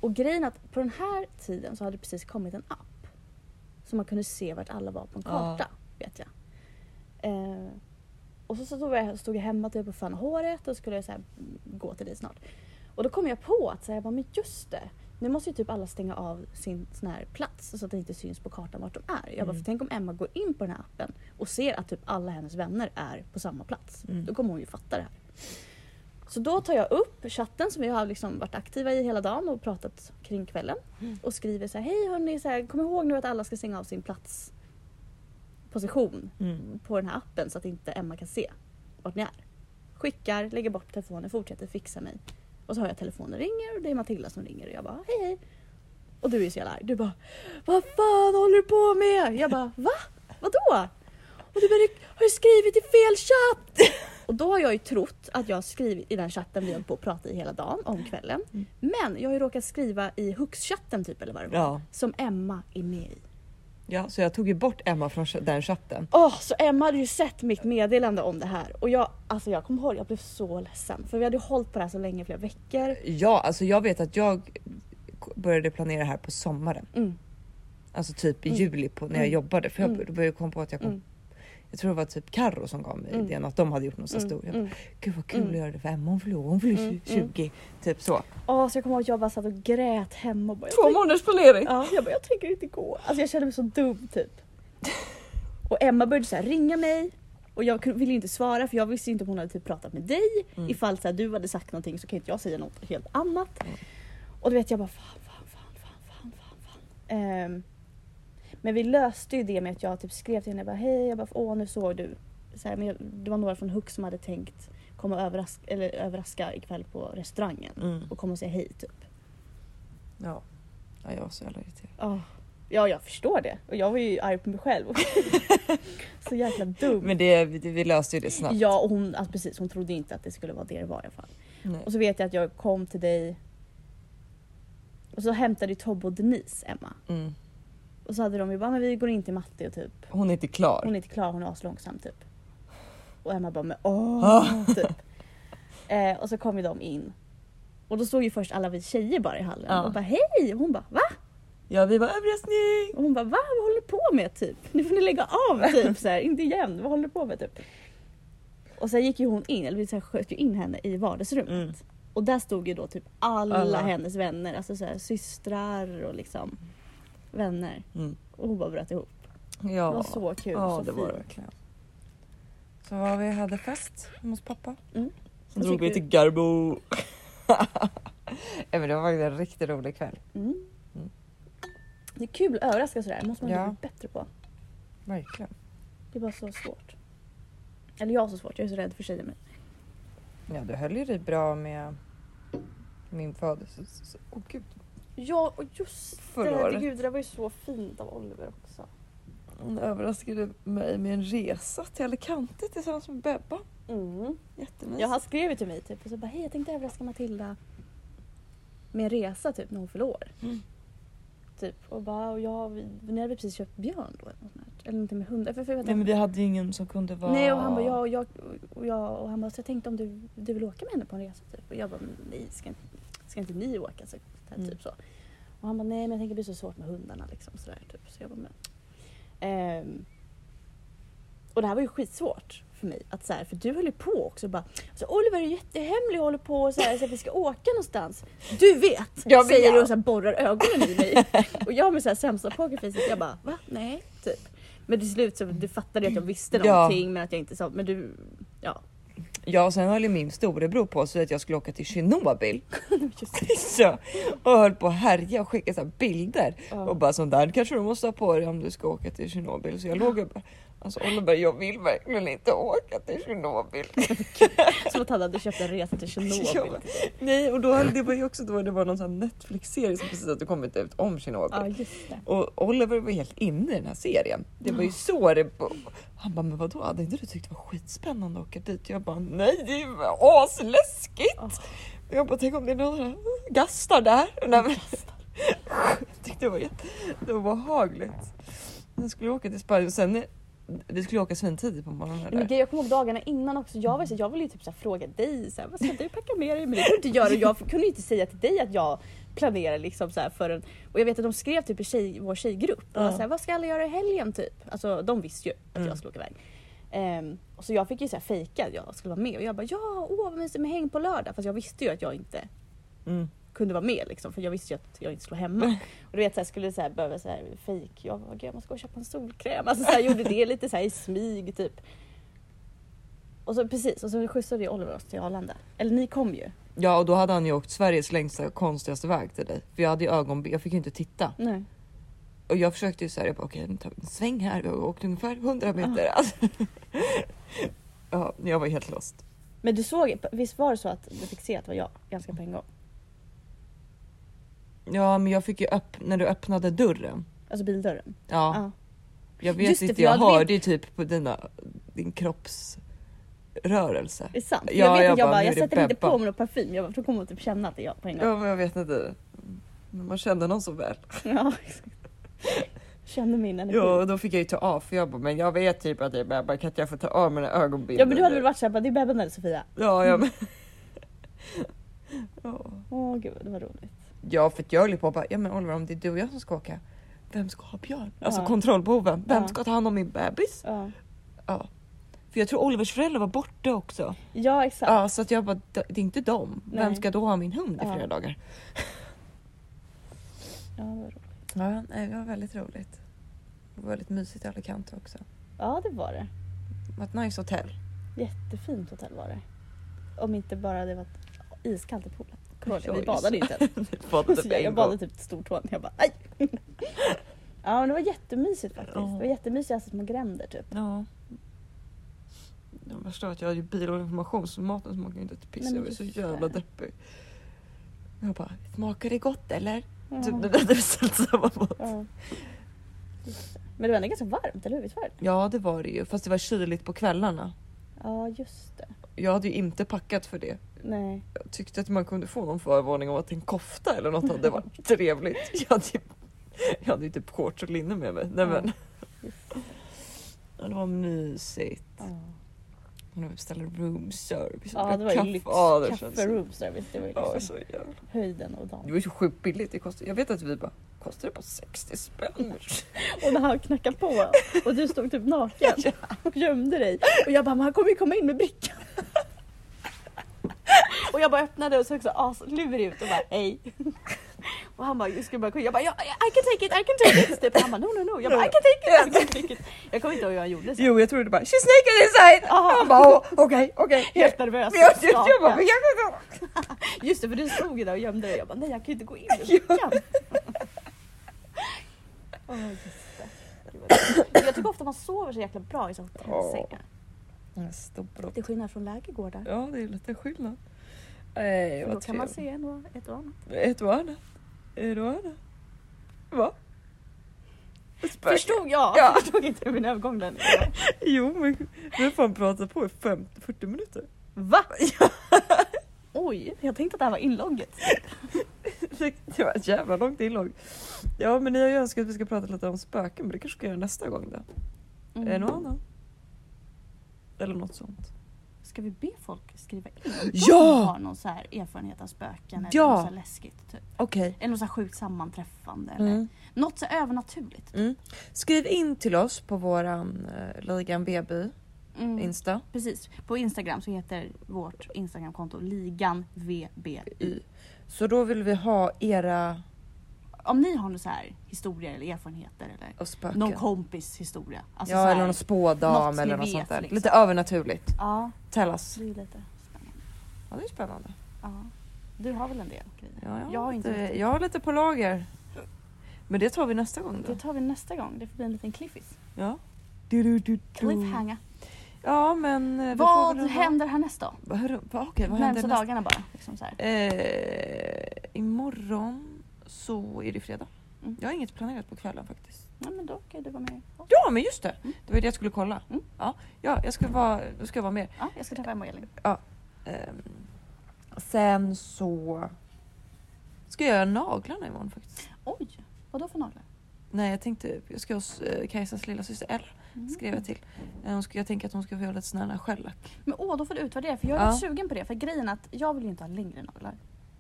[SPEAKER 2] och grejen att på den här tiden så hade det precis kommit en app. Så man kunde se vart alla var på en
[SPEAKER 1] Ja.
[SPEAKER 2] karta. Vet jag. Eh, och så stod jag, stod jag hemma typ och fann håret och skulle så här, gå till dig snart. Och då kom jag på att så här, jag bara, men just det. Nu måste ju typ alla stänga av sin sån här plats så att det inte syns på kartan vart de är. Jag bara,
[SPEAKER 1] Mm.
[SPEAKER 2] för tänk om Emma går in på den här appen och ser att typ alla hennes vänner är på samma plats.
[SPEAKER 1] Mm.
[SPEAKER 2] Då kommer hon ju fatta det här. Så då tar jag upp chatten som vi har liksom varit aktiva i hela dagen och pratat kring kvällen.
[SPEAKER 1] Mm.
[SPEAKER 2] Och skriver så här, hej hörni, så här, kom ihåg nu att alla ska stänga av sin plats position
[SPEAKER 1] Mm.
[SPEAKER 2] på den här appen så att inte Emma kan se vart ni är. Skickar, lägger bort telefonen, fortsätter fixa mig Och så har jag telefonen ringer och det är Matilda som ringer och jag bara hej hej. Och du är så jävla arg. Du bara vad fan håller du på med? Jag bara va? Vadå? Och du bara "Du har ju skrivit i fel chatt! (laughs) Och då har jag ju trott att jag skrivit i den chatten vi höll på att prata i hela dagen om kvällen.
[SPEAKER 1] Mm.
[SPEAKER 2] Men jag har ju råkat skriva i Hux-chatten typ eller vad det var.
[SPEAKER 1] Ja.
[SPEAKER 2] Som Emma är med i.
[SPEAKER 1] ja, så jag tog ju bort Emma från den chatten.
[SPEAKER 2] Åh, så Emma hade ju sett mitt meddelande om det här och jag, alltså jag kommer ihåg, jag blev så ledsen för vi hade ju hållit på det här så länge, flera veckor.
[SPEAKER 1] Ja, alltså jag vet att jag började planera här på sommaren.
[SPEAKER 2] Mm.
[SPEAKER 1] Alltså typ i
[SPEAKER 2] Mm.
[SPEAKER 1] juli på, när jag
[SPEAKER 2] Mm.
[SPEAKER 1] jobbade. För jag
[SPEAKER 2] Mm.
[SPEAKER 1] då började jag komma på att jag kom.
[SPEAKER 2] Mm.
[SPEAKER 1] Jag tror det var typ Carro som gav mig
[SPEAKER 2] Mm.
[SPEAKER 1] idén att de hade gjort något så
[SPEAKER 2] Mm.
[SPEAKER 1] stort. Jag bara,
[SPEAKER 2] Mm.
[SPEAKER 1] Gud vad kul
[SPEAKER 2] Mm.
[SPEAKER 1] att göra det för Emma. Hon fyller hon fyller
[SPEAKER 2] Mm.
[SPEAKER 1] 20. Typ så.
[SPEAKER 2] Åh, så jag kommer ihåg att jag bara satt och grät hemma och bara,
[SPEAKER 1] Två månaders planering.
[SPEAKER 2] Ja, jag bara, jag tänker inte gå. Alltså jag kände mig så dum typ. Och Emma började så här ringa mig och jag ville inte svara för jag visste inte om hon hade typ pratat med dig.
[SPEAKER 1] Mm.
[SPEAKER 2] Ifall så här, du hade sagt någonting så kan inte jag säga något helt annat.
[SPEAKER 1] Mm.
[SPEAKER 2] Och du vet jag bara fan, fan, fan, fan, fan, fan, fan. Ehm, men vi löste ju det med att jag typ skrev till henne, jag bara, hej, jag bara, åh nu såg du. Så här, men jag, det var några från Hux som hade tänkt komma och överraska, eller överraska ikväll på restaurangen
[SPEAKER 1] Mm.
[SPEAKER 2] och komma och säga hej typ.
[SPEAKER 1] Ja. ja, jag var så jävla irriterad.
[SPEAKER 2] Ja, ja jag förstår det. Och jag var ju arg på mig själv. (laughs) så jäkla dum.
[SPEAKER 1] Men det, vi, vi löste ju det snabbt.
[SPEAKER 2] Ja och hon, alltså precis, hon trodde inte att det skulle vara det det var i alla fall.
[SPEAKER 1] Nej.
[SPEAKER 2] Och så vet jag att jag kom till dig och så hämtade ju Tobbe och Denise Emma.
[SPEAKER 1] Mm.
[SPEAKER 2] Och så hade de ju bara, men vi går in till Matte och typ,
[SPEAKER 1] Hon är inte klar.
[SPEAKER 2] hon är inte klar, hon är aslångsam typ. Och Emma bara, men åh!
[SPEAKER 1] Ah.
[SPEAKER 2] typ. Eh, och så kom ju de in. Och då stod ju först alla vi tjejer bara i hallen
[SPEAKER 1] Ja.
[SPEAKER 2] och bara hej! Och hon bara va?
[SPEAKER 1] Ja, vi var överraskning!
[SPEAKER 2] Och hon bara va? Vad håller du på med typ? Nu får ni lägga av typ så här, inte igen, vad håller du på med typ? Och sen gick ju hon in, eller vi så här sköt ju in henne i vardagsrummet.
[SPEAKER 1] Mm.
[SPEAKER 2] Och där stod ju då typ alla,
[SPEAKER 1] Alla.
[SPEAKER 2] hennes vänner, alltså så här, systrar och liksom vänner.
[SPEAKER 1] Mm.
[SPEAKER 2] Och hon bara bröt ihop.
[SPEAKER 1] Ja,
[SPEAKER 2] Det var så kul,
[SPEAKER 1] ja
[SPEAKER 2] så
[SPEAKER 1] det var det
[SPEAKER 2] fint.
[SPEAKER 1] verkligen. Så vi hade fest hemma hos pappa.
[SPEAKER 2] Mm.
[SPEAKER 1] Sen drog vi till Garbo. (laughs) ja, men det var faktiskt en riktigt rolig kväll.
[SPEAKER 2] Mm.
[SPEAKER 1] Mm.
[SPEAKER 2] Det är kul att överraska sådär, det måste man
[SPEAKER 1] Ja.
[SPEAKER 2] bli bättre på.
[SPEAKER 1] Verkligen.
[SPEAKER 2] Det är bara så svårt. Eller jag har så svårt, jag är så rädd för tjejer. Men...
[SPEAKER 1] Ja, du höll ju dig bra med min födelse. Åh gud.
[SPEAKER 2] Ja, och just
[SPEAKER 1] Förra
[SPEAKER 2] det,
[SPEAKER 1] året.
[SPEAKER 2] gud, det där var ju så fint av Oliver också.
[SPEAKER 1] Hon överraskade mig med en resa till Alicante tillsammans med Bebba.
[SPEAKER 2] Mm.
[SPEAKER 1] Jättemysigt.
[SPEAKER 2] Ja, han skrev ju till mig typ och så bara hej jag tänkte överraska Matilda med en resa typ när hon fyller år.
[SPEAKER 1] Mm.
[SPEAKER 2] Typ och bara och jag, vi, ni hade precis köpt björn då eller något sånt här. Eller någonting med hundar. För, för,
[SPEAKER 1] Nej men vi hade ju ingen som kunde vara...
[SPEAKER 2] Nej och han bara jag och jag och jag och han bara så jag tänkte om du, du vill åka med henne på en resa typ. Och jag bara nej ska, inte- ska inte ni åka? Så, så här,
[SPEAKER 1] Mm.
[SPEAKER 2] typ så. Och han bara nej men jag tänker det blir så svårt med hundarna liksom sådär typ. Så jag bara men. Ehm, och det här var ju skitsvårt för mig. Att så här, för du höll ju på också bara alltså, Oliver är jättehemlig och håller på och så här, så att vi ska åka någonstans. Du vet!
[SPEAKER 1] Jag.
[SPEAKER 2] Säger du och så här, borrar ögonen i mig. och jag med så här sämsta pokerfacet jag bara va? Nej? Typ. Men till slut så du fattade att jag visste
[SPEAKER 1] Ja.
[SPEAKER 2] någonting men att jag inte sa men du ja.
[SPEAKER 1] Ja och sen höll ju min storebror på så att jag skulle åka till Tjernobyl. (laughs) (laughs) Så, och höll på att härja och skicka så bilder.
[SPEAKER 2] Ja.
[SPEAKER 1] Och bara sånt där kanske du måste ha på dig om du ska åka till Tjernobyl. Så jag låg och bara, alltså Oliver jag vill verkligen inte åka till Tjernobyl.
[SPEAKER 2] Som att han hade köpt en resa till Tjernobyl.
[SPEAKER 1] Ja. Nej och då det var ju också då det var någon sån Netflix-serie som precis hade kommit ut om Tjernobyl.
[SPEAKER 2] Ja.
[SPEAKER 1] Och Oliver var helt inne i den här serien. Det var ju så det... Han bara, men vadå, hade inte du tyckt det var skitspännande att åka dit? Jag bara, nej det är ju asläskigt! Och Jag bara, tänk om det är några gastar där? Nej, men, (laughs) jag tyckte det var jätte, det var behagligt. Sen skulle jag åka till Spanien och sen, vi skulle åka svintidigt på morgonen.
[SPEAKER 2] Men jag kommer ihåg dagarna innan också. Jag, var så, jag ville ju typ så fråga dig, så här, vad ska du packa med dig? Men det kunde inte göra och jag (laughs) kunde inte säga till dig att jag planerar liksom så här för en... Och jag vet att de skrev typ i tjej, vår tjejgrupp. Och
[SPEAKER 1] Ja.
[SPEAKER 2] så här, vad ska alla göra i helgen typ? Alltså de visste ju att
[SPEAKER 1] Mm.
[SPEAKER 2] jag skulle åka iväg. Ehm, och så jag fick ju så här fejka att jag skulle vara med och jag bara ja, åh vad mysigt med häng på lördag. Fast jag visste ju att jag inte
[SPEAKER 1] Mm.
[SPEAKER 2] Kunde vara med liksom, för jag visste ju att jag inte skulle hemma. (laughs) Och du vet så här, skulle så här, behöva så här, fejk, jag "Gud, jag måste gå och köpa en solkräm. Alltså så här, gjorde det lite så här i smyg typ. Och så precis, och så skjutsade ju Oliver oss till Arlanda. Eller ni kom ju.
[SPEAKER 1] Ja och då hade han ju åkt Sveriges längsta konstigaste väg till dig. För jag hade ju ögonbild, jag fick ju inte titta.
[SPEAKER 2] Nej.
[SPEAKER 1] Och jag försökte ju såhär, jag bara okej nu tar vi en sväng här, vi har åkt ungefär 100 meter. Alltså. (laughs) ja, jag var helt lost.
[SPEAKER 2] Men du såg, visst var det så att du fick se att det var jag ganska på en gång?
[SPEAKER 1] Ja men jag fick ju upp när du öppnade dörren.
[SPEAKER 2] Alltså bildörren?
[SPEAKER 1] Ja.
[SPEAKER 2] Ja.
[SPEAKER 1] Jag vet
[SPEAKER 2] Just det,
[SPEAKER 1] inte, jag,
[SPEAKER 2] jag
[SPEAKER 1] hörde ju typ på dina, din kroppsrörelse.
[SPEAKER 2] Är det sant?
[SPEAKER 1] Ja,
[SPEAKER 2] jag vet
[SPEAKER 1] jag
[SPEAKER 2] jag
[SPEAKER 1] bara,
[SPEAKER 2] jag
[SPEAKER 1] är
[SPEAKER 2] sätter inte på mig någon parfym. Jag bara, då kommer hon typ känna att det är jag på en gång.
[SPEAKER 1] Ja men jag vet inte. Man kände någon så väl. (laughs)
[SPEAKER 2] Ja, exakt. Kände min energi.
[SPEAKER 1] Ja och då fick jag ju ta av för jag bara, men jag vet typ att det är Bebba, kan inte jag få ta av mina ögonbindel?
[SPEAKER 2] Ja men du hade väl varit såhär, det är Bebben eller Sofia?
[SPEAKER 1] Ja, ja men. (laughs) ja.
[SPEAKER 2] Åh gud det var roligt.
[SPEAKER 1] Ja för att jag höll på bara, ja men Oliver om det är du och jag som ska åka, vem ska ha Björn? Alltså
[SPEAKER 2] Ja.
[SPEAKER 1] kontrollbehoven, vem
[SPEAKER 2] Ja.
[SPEAKER 1] ska ta hand om min bebis?
[SPEAKER 2] Ja,
[SPEAKER 1] Ja. För jag tror Olivers föräldrar var borta också.
[SPEAKER 2] ja exakt.
[SPEAKER 1] Ja så att jag bara, det är inte dem. Vem
[SPEAKER 2] Nej.
[SPEAKER 1] ska då ha min hund i flera dagar?
[SPEAKER 2] Ja, det var roligt.
[SPEAKER 1] Ja, nej, det var väldigt roligt. Det var väldigt mysigt i Alicante också.
[SPEAKER 2] ja det var det.
[SPEAKER 1] Det var ett nice hotell.
[SPEAKER 2] Jättefint hotell var det. Om inte bara det var iskallt i poolen. Vi badade
[SPEAKER 1] så-
[SPEAKER 2] inte. (laughs) Så
[SPEAKER 1] på
[SPEAKER 2] jag, jag badade typ stortån. Jag bara aj! (laughs) Ja men det var jättemysigt faktiskt.
[SPEAKER 1] Ja.
[SPEAKER 2] Det var jättemysigt, alltså små gränder typ.
[SPEAKER 1] Ja. Värsta var att jag hade bil och informationsmaten smakade inte ett piss.
[SPEAKER 2] Nej,
[SPEAKER 1] jag var så jävla deppig. Jag bara, smakar det gott eller?
[SPEAKER 2] Ja.
[SPEAKER 1] Typ hade beställt samma mat.
[SPEAKER 2] Ja. Men det var ändå ganska varmt, eller hur? Visst var det?
[SPEAKER 1] Ja det var det ju, fast det var kyligt på kvällarna.
[SPEAKER 2] Ja just det.
[SPEAKER 1] Jag hade ju inte packat för det.
[SPEAKER 2] Nej.
[SPEAKER 1] Jag tyckte att man kunde få någon förvarning om att en kofta eller något hade varit (laughs) trevligt. Jag hade ju, jag hade ju typ shorts och linne med mig. Nej,
[SPEAKER 2] Ja.
[SPEAKER 1] men. Ja, det var mysigt.
[SPEAKER 2] Ja,
[SPEAKER 1] Och vi beställde room service.
[SPEAKER 2] ja det var ju
[SPEAKER 1] kaffe.
[SPEAKER 2] lyx.
[SPEAKER 1] Ja, det
[SPEAKER 2] Kaffe
[SPEAKER 1] känns så-
[SPEAKER 2] room service. Det var ju
[SPEAKER 1] Ja,
[SPEAKER 2] liksom
[SPEAKER 1] så jävla.
[SPEAKER 2] höjden och
[SPEAKER 1] Det
[SPEAKER 2] dagen.
[SPEAKER 1] var ju så sjukt billigt. Det kostade, jag vet att vi bara, kostar det bara 60 spänn? (laughs)
[SPEAKER 2] Och när han knackade på och du stod typ naken (laughs) och gömde dig. Och jag bara, men han kommer ju komma in med brickan. Och jag bara öppnade och såg så aslurig ut och bara hej. (laughs) Och han bara, jag skulle bara jag bara, ja, I can take it, I can take it. Typ. Han bara, no no no. Jag bara, I can take it, I can take it. Jag kommer inte ihåg hur jag gjorde så.
[SPEAKER 1] Jo, jag trodde bara, she's naked inside!
[SPEAKER 2] Aha.
[SPEAKER 1] Han bara, "Åh, okej, okej. (laughs)
[SPEAKER 2] Helt nervös.
[SPEAKER 1] Men jag, jag, jag bara, jag. (laughs)
[SPEAKER 2] Just det, för du stod ju där och gömde dig. Jag bara, nej jag kan ju inte gå in just det. Jag tycker ofta man sover så jäkla bra i hotellsängar.
[SPEAKER 1] Storbrott.
[SPEAKER 2] Till skillnad från lägergårdar.
[SPEAKER 1] Ja, det är lite skillnad. Vad
[SPEAKER 2] då kan man se en ett och annat.
[SPEAKER 1] Ett och annat. Ett och annat. Va? Ett spöke.
[SPEAKER 2] Förstod jag!
[SPEAKER 1] Ja.
[SPEAKER 2] Förstod inte min övergång där. (laughs)
[SPEAKER 1] Jo, men vi har fan pratat på i 50, 40 minuter.
[SPEAKER 2] Va? (laughs) Oj, jag tänkte att det här var inlogget. (laughs)
[SPEAKER 1] Det var ett jävla långt inlogg. Ja, men ni har ju önskat att vi ska prata lite om spöken, men det kanske ska göra nästa gång då. Är det någon annan? Eller något sånt.
[SPEAKER 2] Ska vi be folk skriva in om
[SPEAKER 1] Ja!
[SPEAKER 2] de har någon så här erfarenhet av spöken eller
[SPEAKER 1] Ja!
[SPEAKER 2] något så här läskigt? Typ.
[SPEAKER 1] Okej.
[SPEAKER 2] Eller något så här sjukt sammanträffande eller
[SPEAKER 1] Mm.
[SPEAKER 2] något så övernaturligt.
[SPEAKER 1] Mm. Skriv in till oss på våran uh, Ligan VB
[SPEAKER 2] Mm.
[SPEAKER 1] Insta.
[SPEAKER 2] Precis. På Instagram så heter vårt Instagramkonto ligan VBY.
[SPEAKER 1] Y. Så då vill vi ha era
[SPEAKER 2] Om ni har några så här historier eller erfarenheter eller någon kompis historia. Alltså så
[SPEAKER 1] ja,
[SPEAKER 2] här,
[SPEAKER 1] eller någon spådam eller något
[SPEAKER 2] vet,
[SPEAKER 1] sånt där.
[SPEAKER 2] liksom.
[SPEAKER 1] Lite övernaturligt.
[SPEAKER 2] Ja,
[SPEAKER 1] Tell us.
[SPEAKER 2] det är lite spännande.
[SPEAKER 1] Ja, det är spännande.
[SPEAKER 2] Ja. Du har väl en del grejer?
[SPEAKER 1] Ja, jag,
[SPEAKER 2] Jag har inte
[SPEAKER 1] lite, jag har lite på lager. Men det tar vi nästa gång då.
[SPEAKER 2] Det tar vi nästa gång. Det får bli en liten cliffis.
[SPEAKER 1] Ja. Du, du, du, du.
[SPEAKER 2] Cliffhanger.
[SPEAKER 1] Ja, men... eh,
[SPEAKER 2] Vad händer härnäst då?
[SPEAKER 1] Vad, okej, vad händer
[SPEAKER 2] Närmsta dagarna bara. Liksom så här.
[SPEAKER 1] Eh, imorgon så är det fredag.
[SPEAKER 2] Mm.
[SPEAKER 1] Jag har inget planerat på kvällen faktiskt.
[SPEAKER 2] Ja, men då kan du vara med oss.
[SPEAKER 1] Ja, men just det!
[SPEAKER 2] Mm.
[SPEAKER 1] Det var det jag skulle kolla.
[SPEAKER 2] Mm.
[SPEAKER 1] Ja, ja, jag ska vara, då ska jag vara med.
[SPEAKER 2] Ja, jag ska träffa Emma och Elin.
[SPEAKER 1] Ehm, sen så ska jag göra naglarna imorgon faktiskt.
[SPEAKER 2] Oj, vad då för naglar?
[SPEAKER 1] Nej, jag tänkte jag ska hos eh, Kajsas lilla syster Ella
[SPEAKER 2] Mm.
[SPEAKER 1] skrev jag till. Eh, Hon ska, jag tänker att hon ska få göra lite sån här shellack.
[SPEAKER 2] Men åh, då får du utvärdera för jag är
[SPEAKER 1] Ja.
[SPEAKER 2] lite sugen på det. För grejen är att jag vill ju inte ha längre naglar.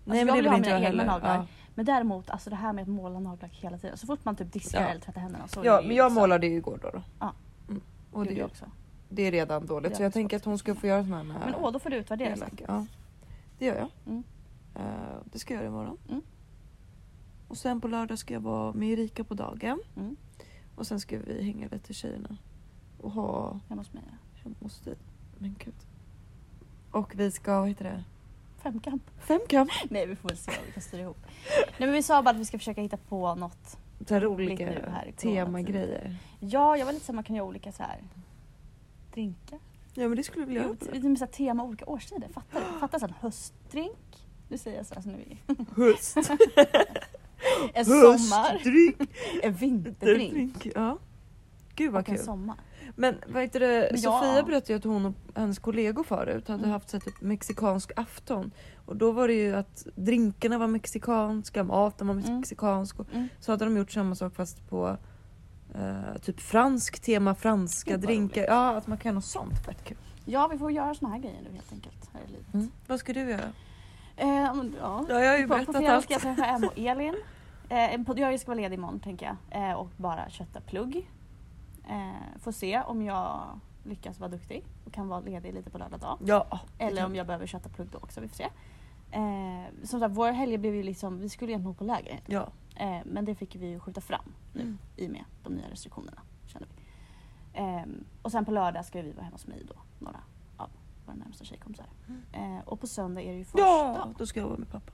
[SPEAKER 1] Nej,
[SPEAKER 2] jag
[SPEAKER 1] men det
[SPEAKER 2] vill
[SPEAKER 1] vill
[SPEAKER 2] ha
[SPEAKER 1] inte jag
[SPEAKER 2] mina egna
[SPEAKER 1] heller.
[SPEAKER 2] naglar.
[SPEAKER 1] Ja.
[SPEAKER 2] Men däremot alltså det här med att måla naglar hela tiden. Så fort man typ diskar
[SPEAKER 1] Ja.
[SPEAKER 2] eller tvättar händerna så är
[SPEAKER 1] Ja, men jag
[SPEAKER 2] liksom-
[SPEAKER 1] målade ju igår då. då.
[SPEAKER 2] Ja.
[SPEAKER 1] Mm. Och det,
[SPEAKER 2] det också.
[SPEAKER 1] det är redan dåligt.
[SPEAKER 2] Det
[SPEAKER 1] Så
[SPEAKER 2] är
[SPEAKER 1] jag
[SPEAKER 2] också
[SPEAKER 1] tänker att hon ska få göra sån här
[SPEAKER 2] Men åh, då får du utvärdera sen.
[SPEAKER 1] Ja, det gör jag.
[SPEAKER 2] Mm.
[SPEAKER 1] Eh, det ska jag göra imorgon.
[SPEAKER 2] Mm.
[SPEAKER 1] Och sen på lördag ska jag vara med Erika på dagen.
[SPEAKER 2] Mm.
[SPEAKER 1] Och sen ska vi hänga lite tjejerna. Och ha
[SPEAKER 2] Hemma hos mig. ja.
[SPEAKER 1] hemma hos dig. Men gud. Och vi ska, vad heter det?
[SPEAKER 2] Femkamp.
[SPEAKER 1] Femkamp.
[SPEAKER 2] Nej, vi får väl se vad vi kan styra ihop. Nej, men vi sa bara att vi ska försöka hitta på något.
[SPEAKER 1] Så
[SPEAKER 2] Roligt nu här
[SPEAKER 1] temagrejer.
[SPEAKER 2] Ja, jag var lite så att man kan göra olika så här drinkar.
[SPEAKER 1] Ja men det skulle vi vilja göra.
[SPEAKER 2] med så här tema olika årstider. Fattar du? Fattar? En höstdrink. Nu säger jag sådär som nu är.
[SPEAKER 1] Höst. (laughs)
[SPEAKER 2] En sommar.
[SPEAKER 1] Höstdrink.
[SPEAKER 2] En vinterdrink.
[SPEAKER 1] Drink. Ja. Gud vad
[SPEAKER 2] Och en
[SPEAKER 1] kul.
[SPEAKER 2] sommar.
[SPEAKER 1] Men vad heter det,
[SPEAKER 2] ja.
[SPEAKER 1] Sofia berättade ju att hon och hennes kollegor förut hade
[SPEAKER 2] Mm.
[SPEAKER 1] haft så typ mexikansk afton. Och då var det ju att drinkarna var mexikanska, maten var
[SPEAKER 2] Mm.
[SPEAKER 1] mexikansk. Och
[SPEAKER 2] Mm.
[SPEAKER 1] så hade de gjort samma sak fast på eh, typ fransk tema, franska
[SPEAKER 2] Gud,
[SPEAKER 1] drinkar.
[SPEAKER 2] roligt.
[SPEAKER 1] Ja, att man kan göra något sånt. Fett kul.
[SPEAKER 2] Ja, vi får göra såna här grejer nu helt enkelt här i livet.
[SPEAKER 1] Vad ska du göra?
[SPEAKER 2] Eh, men, ja.
[SPEAKER 1] Ja, jag har ju
[SPEAKER 2] På,
[SPEAKER 1] berättat allt.
[SPEAKER 2] ska jag träffa Emma och Elin. Eh, jag ska vara ledig imorgon tänker jag. Eh, och bara kötta plugg. Eh, får se om jag lyckas vara duktig och kan vara ledig lite på lördag dag.
[SPEAKER 1] Ja.
[SPEAKER 2] Eller om jag behöver kötta plugg då också, vi får se. Eh, som sagt, våra helger blev ju liksom, vi skulle egentligen åka på läger.
[SPEAKER 1] Ja.
[SPEAKER 2] Eh, men det fick vi ju skjuta fram nu
[SPEAKER 1] Mm.
[SPEAKER 2] i och med de nya restriktionerna. Kände vi. Ehm, och sen på lördag ska vi vara hemma hos mig då, några av våra närmsta tjejkompisar.
[SPEAKER 1] Mm.
[SPEAKER 2] Eh, och på söndag är det ju första.
[SPEAKER 1] ja, då ska jag vara med pappa.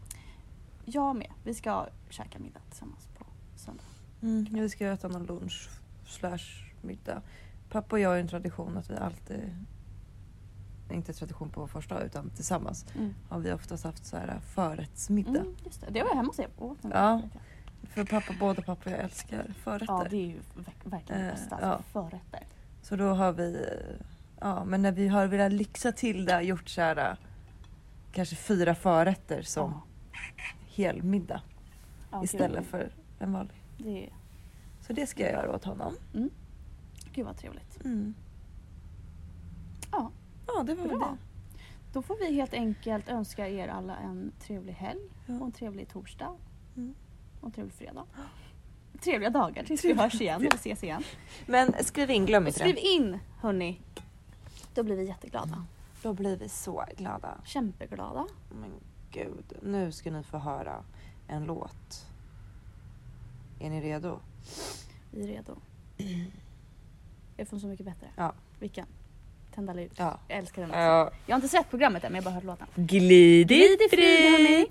[SPEAKER 2] Jag med. Vi ska käka middag tillsammans på söndag.
[SPEAKER 1] Mm, vi ska äta någon lunch slash middag. Pappa och jag har en tradition att vi alltid, inte tradition på vår första utan tillsammans, har vi oftast haft så här förrättsmiddag.
[SPEAKER 2] Mm, just det. det var jag hemma hos er och åt
[SPEAKER 1] Ja. För pappa, både pappa och jag älskar förrätter.
[SPEAKER 2] ja, det är ju verk- verkligen det
[SPEAKER 1] Eh,
[SPEAKER 2] bästa.
[SPEAKER 1] ja.
[SPEAKER 2] Alltså, Förrätter.
[SPEAKER 1] Så då har vi, eh, ja men när vi har velat lyxa till det, gjort så här eh, kanske fyra förrätter som
[SPEAKER 2] Ja.
[SPEAKER 1] helmiddag
[SPEAKER 2] Ja,
[SPEAKER 1] istället för en vanlig.
[SPEAKER 2] Det
[SPEAKER 1] Så det ska jag göra åt honom.
[SPEAKER 2] Gud vad trevligt.
[SPEAKER 1] Mm.
[SPEAKER 2] Ja,
[SPEAKER 1] Ja, det var
[SPEAKER 2] bra.
[SPEAKER 1] det.
[SPEAKER 2] Då får vi helt enkelt önska er alla en trevlig helg
[SPEAKER 1] Ja.
[SPEAKER 2] och en trevlig torsdag.
[SPEAKER 1] Mm.
[SPEAKER 2] Och en trevlig fredag. Trevliga dagar tills vi hörs igen eller ses igen. (laughs)
[SPEAKER 1] Men skriv in, glöm inte
[SPEAKER 2] Skriv in hörni. Då blir vi jätteglada.
[SPEAKER 1] Då blir vi så glada.
[SPEAKER 2] Kämpeglada.
[SPEAKER 1] Men gud, nu ska ni få höra en låt. Är ni redo?
[SPEAKER 2] Vi är redo. (clears throat) Är från Så mycket bättre?
[SPEAKER 1] Ja.
[SPEAKER 2] Vilken? Tända lut.
[SPEAKER 1] Ja.
[SPEAKER 2] Jag älskar den också.
[SPEAKER 1] Ja.
[SPEAKER 2] Jag har inte sett programmet än men jag har bara hört låten.
[SPEAKER 1] Glid
[SPEAKER 2] i frid, hörni.